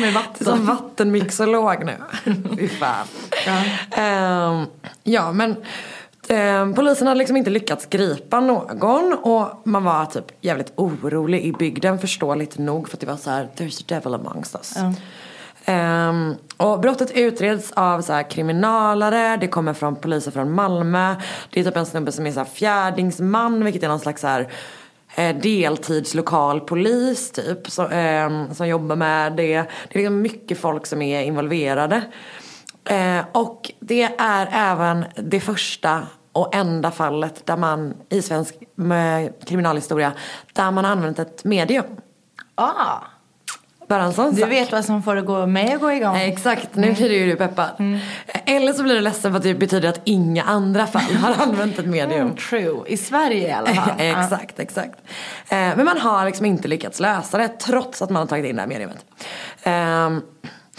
med vatten. som vattenmixolog nu. Fy fan. Ehm, ja men eh, polisen hade liksom inte lyckats gripa någon och man var typ jävligt orolig i bygden förståeligt nog för att det var så här there's a devil amongst us. Um, och brottet utreds av så här kriminalare, det kommer från poliser från Malmö. Det är typ en snubbe som är så här fjärdingsman vilket är någon slags så här eh, deltidslokal polis typ som, ehm, um, som jobbar med det. Det är liksom mycket folk som är involverade. Eh, och det är även det första och enda fallet där man i svensk eh, kriminalhistoria där man har använt ett medium. Ah, Sån du vet vad som får gå mig att gå igång. Exakt, nu blir ju du peppad. Eller så blir du ledsen för att det betyder att inga andra fall har använt ett medium. Mm, true. I Sverige i alla fall. exakt, exakt. Eh, men man har liksom inte lyckats lösa det trots att man har tagit in det här mediumet. Ehm,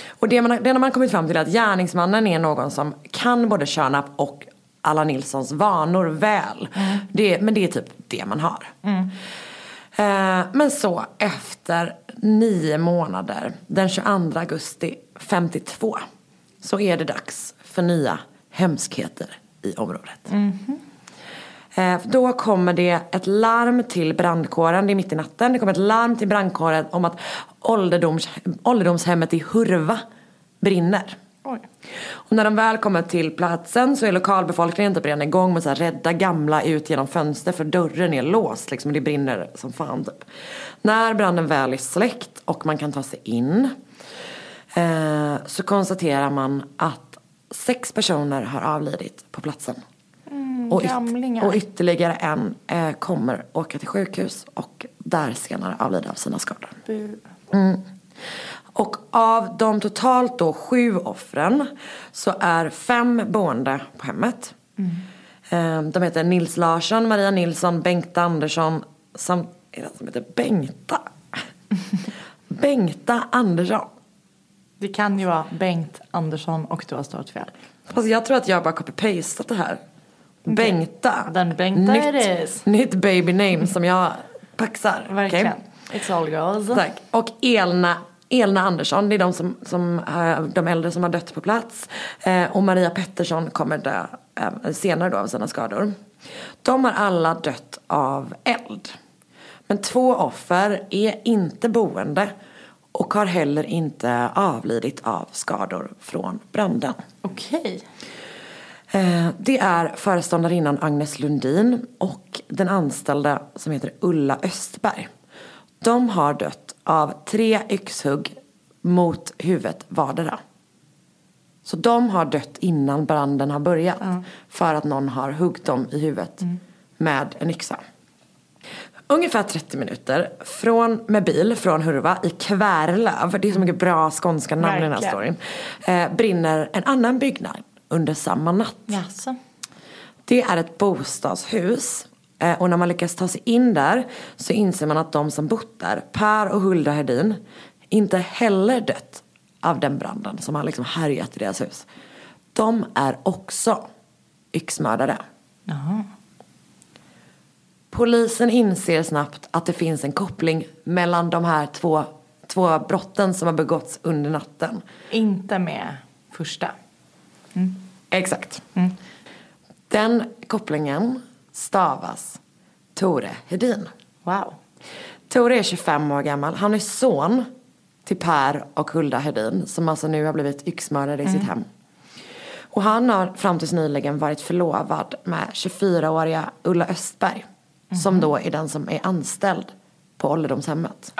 och det man, det man har kommit fram till är att gärningsmannen är någon som kan både Tjörnarp och Allan Nilssons vanor väl. Det, men det är typ det man har. Eh, men så efter nio månader, den 22 augusti 52, så är det dags för nya hemskheter i området. Eh, för Då kommer det ett larm till brandkåren, det är mitt i natten. Det kommer ett larm till brandkåren om att ålderdoms, ålderdomshemmet i Hurva brinner. Oj. Och när de väl kommer till platsen så är lokalbefolkningen typ redan igång med att rädda gamla ut genom fönster för dörren är låst liksom och det brinner som fan typ. När branden väl är släckt och man kan ta sig in eh, så konstaterar man att sex personer har avlidit på platsen. och, yt- och ytterligare en eh, kommer åka till sjukhus och där senare avlida av sina skador. Mm. Och av de totalt då sju offren så är fem boende på hemmet. Eh, De heter Nils Larsson, Maria Nilsson, Bengta Andersson samt, är det som heter Bengta? Bengta Andersson. Det kan ju vara Bengt Andersson och du har stått fel. Fast jag tror att jag bara copy-pastat det här. Bengta. Den Bengta nytt, it is. nytt baby name som jag paxar. Verkligen. Okej? It's all girls. Tack. Och Elna, Elna Andersson, det är de, som, som, eh, de äldre som har dött på plats. Eh, och Maria Pettersson kommer dö eh, senare då av sina skador. De har alla dött av eld. Men två offer är inte boende och har heller inte avlidit av skador från branden. Okej. Det är föreståndarinnan Agnes Lundin och den anställda som heter Ulla Östberg. De har dött av tre yxhugg mot huvudet vardera. Så de har dött innan branden har börjat. För att någon har huggit dem i huvudet med en yxa. Ungefär 30 minuter från, med bil från Hurva i Kvärlöv, det är så mycket bra skånska namn i den här Verkligen. storyn, eh, brinner en annan byggnad under samma natt. Jaså. Det är ett bostadshus och när man lyckas ta sig in där så inser man att de som bott där, Per och Hulda Hedin, inte heller dött av den branden som har liksom härjat i deras hus. De är också yxmördare. Polisen inser snabbt att det finns en koppling mellan de här två, två brotten som har begåtts under natten. Inte med första. Exakt. Den kopplingen stavas Tore Hedin. Wow. Tore är 25 år gammal. Han är son till Per och Hulda Hedin som alltså nu har blivit yxmördade i sitt hem. Och han har fram tills nyligen varit förlovad med 24-åriga Ulla Östberg. Som då är den som är anställd på ålderdomshemmet.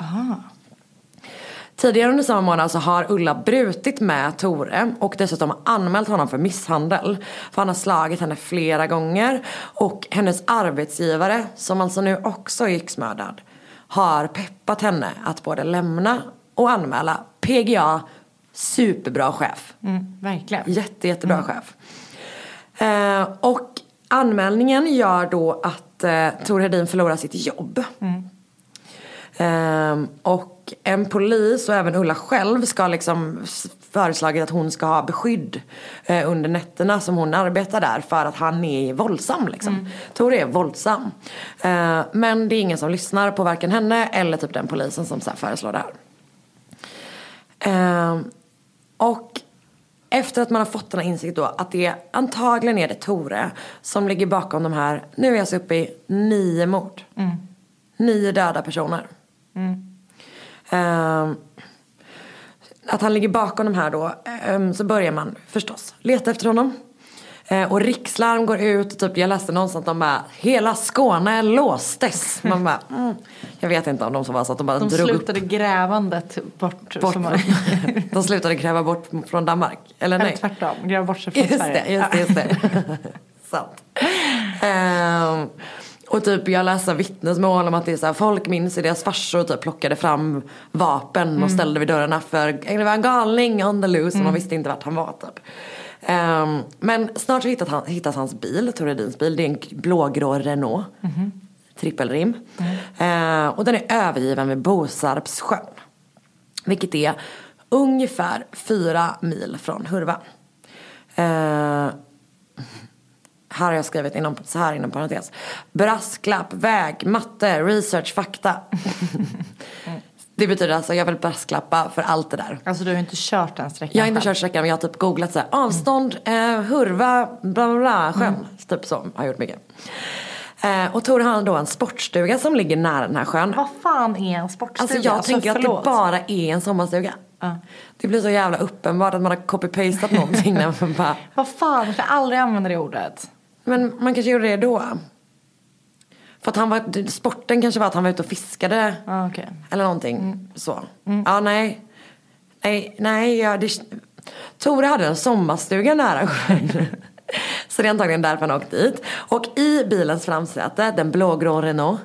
Tidigare under samma månad så har Ulla brutit med Tore och dessutom anmält honom för misshandel. För han har slagit henne flera gånger och hennes arbetsgivare, som alltså nu också är yxmördad, har peppat henne att både lämna och anmäla. PGA, superbra chef. Mm, verkligen. Jätte, jättebra chef. Eh, och anmälningen gör då att eh, Tor Hedin förlorar sitt jobb. Eh, och en polis och även Ulla själv ska liksom föreslagit att hon ska ha beskydd eh, under nätterna som hon arbetar där för att han är våldsam liksom. Tor är våldsam. Eh, men det är ingen som lyssnar på varken henne eller typ den polisen som så här föreslår det här. Ehm, och efter att man har fått den här insikten då att det antagligen är det Tore som ligger bakom de här, nu är jag så uppe i nio mord. Nio döda personer. Ehm, att han ligger bakom de här då, ehm, så börjar man förstås leta efter honom. Eh, och rikslarm går ut, typ, jag läste någonstans att de bara, hela Skåne låstes. Man bara, mm, jag vet inte om de som var så att de bara De drog upp slutade grävandet bort. bort. man- de slutade kräva bort från Danmark. Eller Eller nej? tvärtom, gräva bort sig från Just Sverige. det, just det, just det. Sant. Ehm, och typ jag läser vittnesmål om att det är så här, folk minns hur deras farsor typ plockade fram vapen Mm. och ställde vid dörrarna för det var en galning on the loose och man visste inte vart han var typ. Ehm, men snart så hittat han, hittas hans bil, Tor Hedins bil. Det är en blågrå Renault. Mhm. Trippelrim. Ehm, och den är övergiven vid Bosarpssjön. Vilket är ungefär fyra mil från Hurva. Eh, här har jag skrivit inom, så här inom parentes. Brasklapp, väg, matte, research, fakta. det betyder alltså jag vill brasklappa för allt det där. Alltså du har inte kört den sträckan Jag har inte kört sträckan men jag har typ googlat så här, avstånd, eh, Hurva, bla bla bla, sjön. Typ så, har gjort mycket. Eh, och Tor har då en sportstuga som ligger nära den här sjön. Vad fan är en sportstuga? Alltså jag tänker att förlåt. det bara är en sommarstuga. Det blir så jävla uppenbart att man har copy-pastat någonting när man bara, Vad fan, jag ska aldrig använda det ordet. Men man kanske gjorde det då. För att han var, sporten kanske var att han var ute och fiskade. Ja, okej. Eller någonting så. Ja, nej. Nej, nej, ja, det... Tore hade en sommarstuga nära sjön. Så det är antagligen därför han åkt dit. Och i bilens framsäte, den blågrå Renault,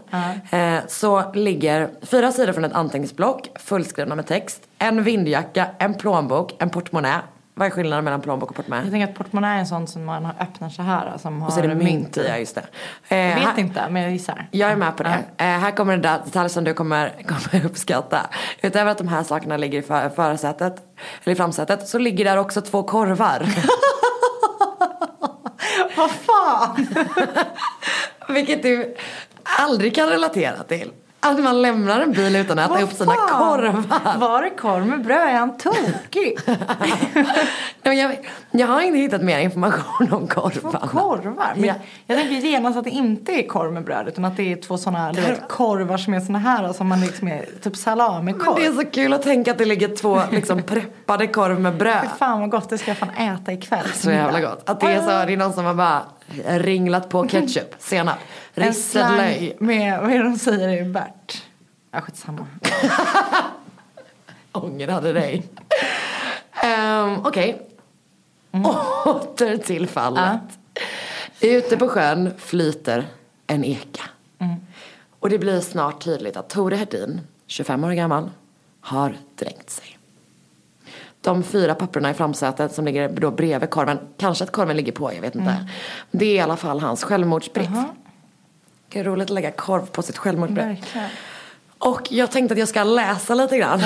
eh, så ligger fyra sidor från ett anteckningsblock fullskrivna med text. En vindjacka, en plånbok, en portmonnä. Vad är skillnaden mellan plånbok och portmonnä? Jag tänker att portmonnä är en sån som man öppnar så här. Som Och så är har det mynt i, ja just det. Eh, Jag vet här- inte, men jag gissar. Jag är med på det. Eh, här kommer en detalj som du kommer, kommer uppskatta. Utöver att de här sakerna ligger i för, förarsätet, eller i framsätet, så ligger där också två korvar. Vad fan! Vilket du aldrig kan relatera till. Att man lämnar en bil utan att äta upp sina korvar. Var det korv med bröd? Är han tokig? Men jag, jag har inte hittat mer information om Två korvarna. korvar? Men Ja. Jag tänker genast att det inte är korv med bröd utan att det är två såna du vet, korvar som är såna här som man liksom är typ Men salamikorv. det är så kul att tänka att det ligger två liksom preppade korv med bröd. Fy fan vad gott, det ska jag fan äta ikväll. Så jävla gott. Att det är så, det är någon som har bara ringlat på ketchup, senap, slang löj. med, vad är det de säger i Bert? Ja skitsamma. Ångrade dig. um, Okej. Åter till fallet. Ute på sjön flyter en eka. Och det blir snart tydligt att Tore Hedin, 25 år gammal, har dränkt sig. De fyra papperna i framsätet som ligger då bredvid korven, kanske att korven ligger på, jag vet inte. Det är i alla fall hans självmordsbrief. Det är roligt att lägga korv på sitt självmordsbrev. Och jag tänkte att jag ska läsa lite grann.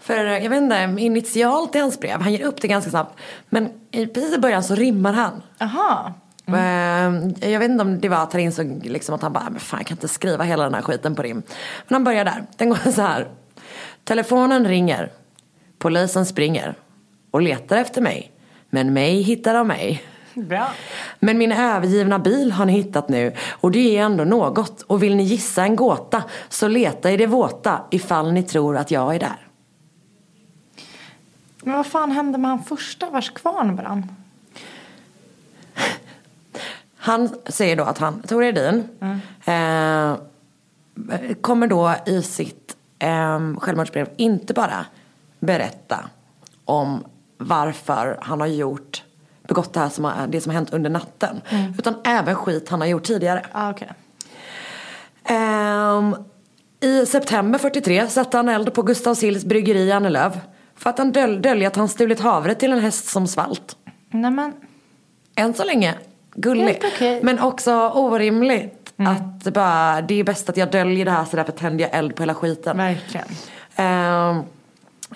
För jag vet inte, initialt i hans brev, han ger upp det ganska snabbt. Men i- precis i början så rimmar han. Jaha. Eh, Jag vet inte om det var att han insåg liksom att han bara, men fan jag kan inte skriva hela den här skiten på rim. Men han börjar där. Den går så här. Telefonen ringer. Polisen springer. Och letar efter mig. Men mig hittar de mig. Bra. Men min övergivna bil har ni hittat nu och det är ändå något. Och vill ni gissa en gåta så leta i det våta ifall ni tror att jag är där. Men vad fan hände med han första vars kvarn brann? Han säger då att han, Tor Edin, eh, eh, kommer då i sitt eh, självmordsbrev inte bara berätta om varför han har gjort, begått det här som har, det som har hänt under natten. Utan även skit han har gjort tidigare. Ah, okej. Ehm, I september 43 satte han eld på Gustav Sills bryggeri i Annelöv. För att han döl- dölja att han stulit havre till en häst som svalt. Nej men, Än så länge gulligt. Helt okej. Men också orimligt. Att det bara, det är bäst att jag döljer det här så därför tänder jag eld på hela skiten. verkligen. Ehm,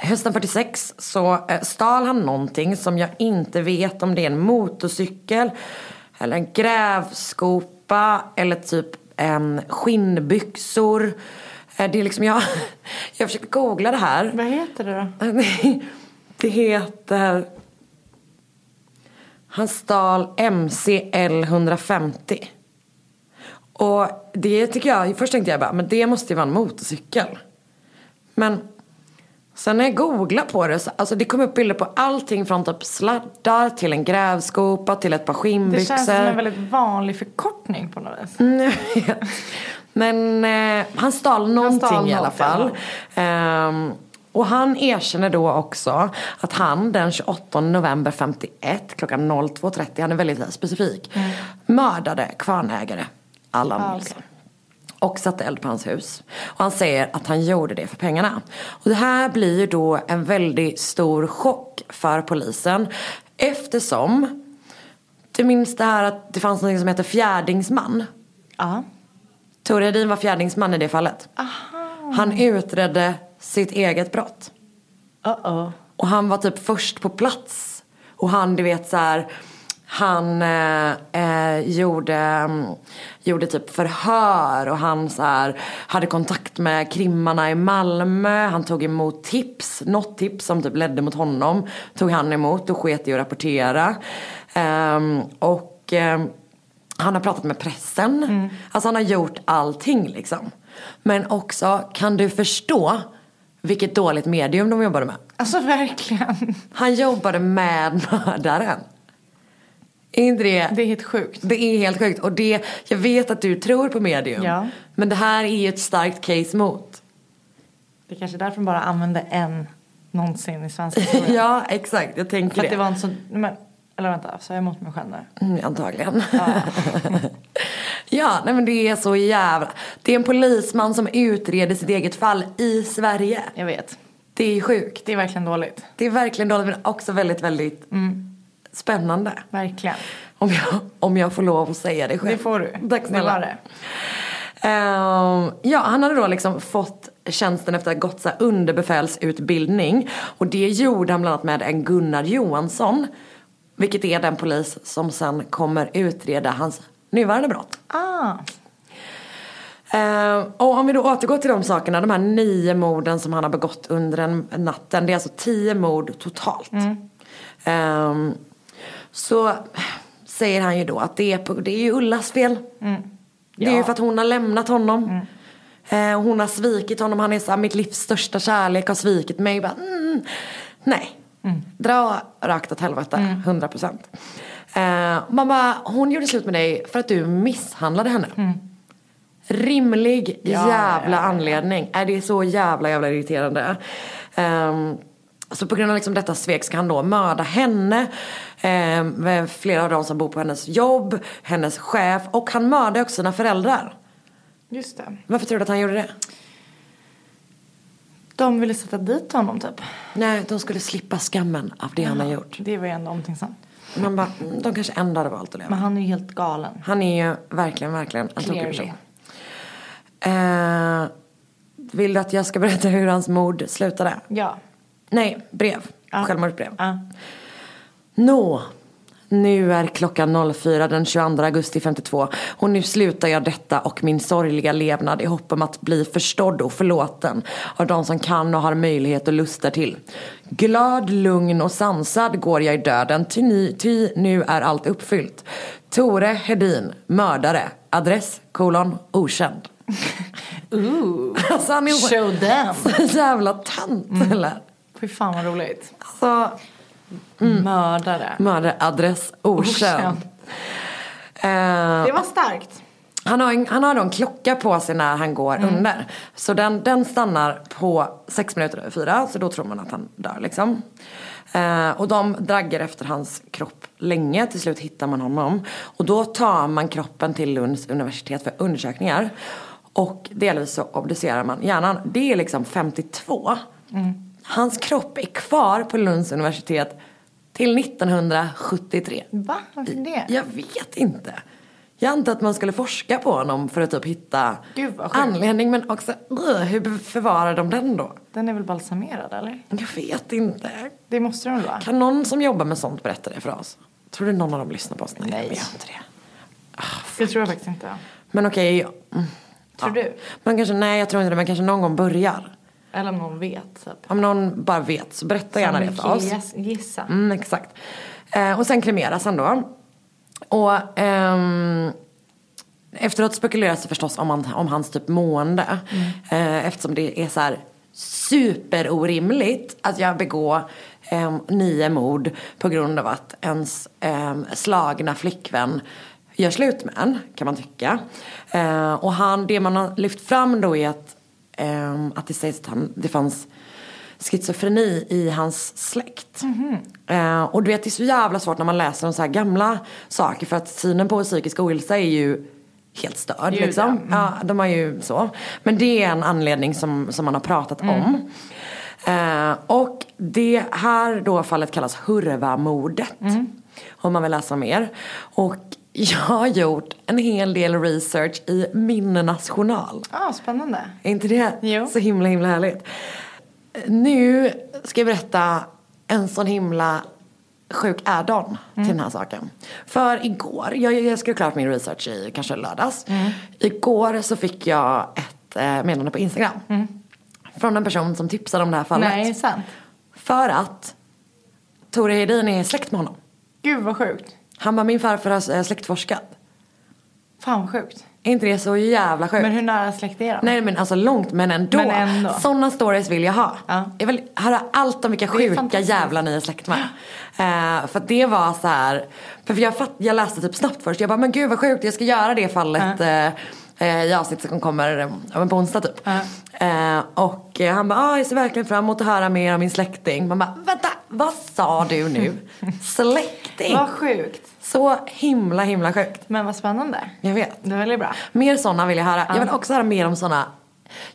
hösten 46 så eh, stal han någonting som jag inte vet om det är en motorcykel eller en grävskopa eller typ en skinnbyxor. Eh, det är liksom jag, jag försökte googla det här. Vad heter det då? Det heter... Han stal MCL 150. Och det tycker jag, först tänkte jag bara, men det måste ju vara en motorcykel. Men sen när jag googlade på det, så, alltså det kom upp bilder på allting från typ sladdar till en grävskopa till ett par Det skinnbyxor. känns som en väldigt vanlig förkortning på något vis. Mm. Men eh, han stal någonting stal i alla fall. Ehm, och han erkänner då också att han den 28 november 51 klockan 02.30, han är väldigt specifik, mördade kvarnägare Allan Ah, Nilsson. okej. Och satte eld på hans hus. Och han säger att han gjorde det för pengarna. Och det här blir ju då en väldigt stor chock för polisen. Eftersom, du minns det här att det fanns något som heter fjärdingsman. Ja. Tore Hedin var fjärdingsman i det fallet. Han utredde sitt eget brott. Uh-oh. Och han var typ först på plats. Och han, du vet så här, han eh, eh, gjorde, mm, gjorde typ förhör och han så här, hade kontakt med krimmarna i Malmö. Han tog emot tips, något tips som typ ledde mot honom. Tog han emot och sket i att rapportera. Ehm, och ehm, han har pratat med pressen. Alltså han har gjort allting liksom. Men också, kan du förstå vilket dåligt medium de jobbade med? Alltså verkligen. Han jobbade med mördaren. Är inte det? Det är helt sjukt. Det är helt sjukt. Och det, jag vet att du tror på medium. Ja. Men det här är ju ett starkt case mot. Det är kanske därför de bara använde en någonsin i svensk historia. ja, exakt. Jag tänker För det. att det var en sån, men, eller vänta, sa jag emot mig själv nu? Mm, antagligen. ja, nej men det är så jävla... Det är en polisman som utreder sitt eget fall i Sverige. Jag vet. Det är sjukt. Det är verkligen dåligt. Det är verkligen dåligt men också väldigt, väldigt spännande. Verkligen. Om jag, om jag får lov att säga det själv. Det får du. Tack Det snälla. var det. Ehm, ja, han hade då liksom fått tjänsten efter att ha gått så underbefälsutbildning. Och det gjorde han bland annat med en Gunnar Johansson. Vilket är den polis som sen kommer utreda hans nuvarande brott. Ah. Ehm, och om vi då återgår till de sakerna, de här nio morden som han har begått under en natten. Det är alltså tio mord totalt. Ehm, så säger han ju då att det är, på, det är ju Ullas fel. Det är ju Ja. för att hon har lämnat honom. Eh, hon har svikit honom. Han är så här, mitt livs största kärlek har svikit mig. Bara, mm, nej. Dra rakt åt helvete. 100 procent. Eh, man bara, hon gjorde slut med dig för att du misshandlade henne. Rimlig Ja, jävla ja, ja. anledning. Är det är så jävla jävla irriterande. Ehm, så på grund av liksom detta svek ska han då mörda henne, eh, med flera av dem som bor på hennes jobb, hennes chef och han mördar också sina föräldrar. Just det. Varför tror du att han gjorde det? De ville sätta dit honom typ. Nej, de skulle slippa skammen av det han har gjort. Det var ju ändå omtänksamt. Man bara, de kanske ändå hade valt att leva. Men han är ju helt galen. Han är ju verkligen, verkligen en tokig person. Eh, vill du att jag ska berätta hur hans mord slutade? Ja. Nej, brev. Ja. Självmordsbrev. Ja. Nå, nu är klockan 04 den 22 augusti 52 och nu slutar jag detta och min sorgliga levnad i hopp om att bli förstådd och förlåten av de som kan och har möjlighet och lustar till. Glad, lugn och sansad går jag i döden ty, ni, ty nu är allt uppfyllt. Tore Hedin, mördare, adress, kolon, okänd. Ooh. Alltså han är Show them. så jävla tant eller? Fy fan vad roligt. Alltså, Mördare. mördare, adress, okänd. Eh, Det var starkt. Han har, en, han har då en klocka på sig när han går under. Så den, den stannar på sex minuter över fyra. Så då tror man att han dör liksom. Eh, och de draggar efter hans kropp länge. Till slut hittar man honom. Och då tar man kroppen till Lunds universitet för undersökningar. Och delvis så obducerar man hjärnan. Det är liksom 52. Hans kropp är kvar på Lunds universitet till 1973. Va? Varför det? Jag vet inte. Jag antar att man skulle forska på honom för att typ hitta Gud, anledning. Men också, uh, hur förvarar de den då? Den är väl balsamerad eller? Jag vet inte. Det måste den vara? Kan någon som jobbar med sånt berätta det för oss? Tror du någon av dem lyssnar på oss? Nej, Nej. jag vet inte det. Det tror jag faktiskt inte. Men okej, mm. Tror du? men kanske, nej jag tror inte det, men kanske någon gång börjar. Eller om någon vet typ. Om någon bara vet så berätta gärna det för oss. Giss- Gissa. Mm, exakt. Eh, och sen kremeras han då. Och ehm, efteråt spekuleras det förstås om, han, om hans typ mående. Eh, eftersom det är så här superorimligt att jag begår ehm, nio mord på grund av att ens ehm, slagna flickvän gör slut med en, kan man tycka. Eh, och han, det man har lyft fram då är att, ehm, att det sägs att han, det fanns schizofreni i hans släkt. Eh, och du vet det är så jävla svårt när man läser om så här gamla saker för att synen på psykisk ohälsa är ju helt störd Gud, liksom. ja. Ja, de har ju så. Men det är en anledning som, som man har pratat om. Eh, och det här då fallet kallas Hurva-mordet. Om man vill läsa mer. Och jag har gjort en hel del research i Minnenas journal. Ah, spännande. Är inte det Jo. så himla himla härligt? Nu ska jag berätta en sån himla sjuk add-on till den här saken. För igår, jag, jag skrev klart min research i kanske lördags. Igår så fick jag ett eh, meddelande på Instagram. Från en person som tipsade om det här fallet. Nej, sant. För att Tore Hedin är släkt med honom. Gud vad sjukt. Han bara, min farfar har eh, släktforskat. Fan vad sjukt. Är inte det så jävla sjukt? Men hur nära släkt är de? Nej men alltså långt men ändå. Men ändå. Sådana stories vill jag ha. Ja. Jag vill höra allt om vilka sjuka fantastiskt. jävlar ni är släkt med. Eh, för att det var så här. För jag, fatt, jag läste typ snabbt först. Jag bara men gud vad sjukt jag ska göra det fallet. eh, eh, I avsnittet som kommer eh, ja, på onsdag typ. Eh, och eh, han bara ah, jag ser verkligen fram emot att höra mer om min släkting. Man bara vänta vad sa du nu? Släkting? Vad sjukt. Så himla himla sjukt. Men vad spännande. Jag vet. Det är väldigt bra. Mer sådana vill jag höra. Jag vill också höra mer om sådana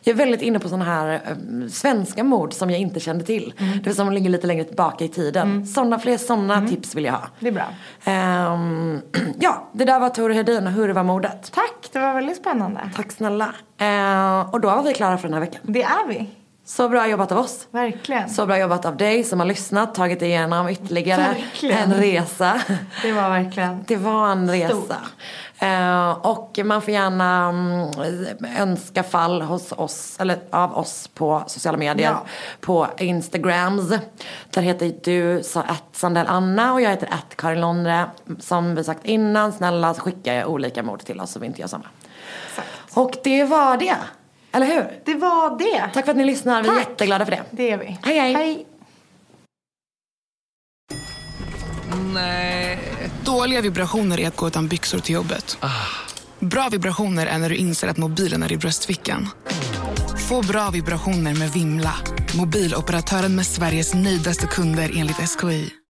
jag är väldigt inne på sådana här eh, svenska mord som jag inte kände till. Mm. Det vill säga som ligger lite längre tillbaka i tiden. Såna, fler sådana tips vill jag ha. Det är bra. Ehm, ja, det där var Tore Hedin och Hurva-mordet. Tack, det var väldigt spännande. Tack snälla. Ehm, och då var vi klara för den här veckan. Det är vi. Så bra jobbat av oss. Verkligen. Så bra jobbat av dig som har lyssnat, tagit igenom ytterligare Verkligen. en resa. Det var verkligen. Det var en resa. Stort. Eh, och man får gärna mm, önska fall hos oss, eller av oss på sociala medier. Ja. På Instagrams. Där heter du så att Sandell Anna och jag heter att Karin Londre. Som vi sagt innan, snälla skicka olika mord till oss så vi inte gör samma. Exakt. Och det var det. Eller hur? Det var det. Tack för att ni lyssnar, vi är Tack. jätteglada för det. Det är vi. Hej, hej. hej. Dåliga vibrationer är att gå utan byxor till jobbet. Bra vibrationer är när du inser att mobilen är i bröstfickan. Få bra vibrationer med Vimla. Mobiloperatören med Sveriges nöjdaste kunder enligt SKI.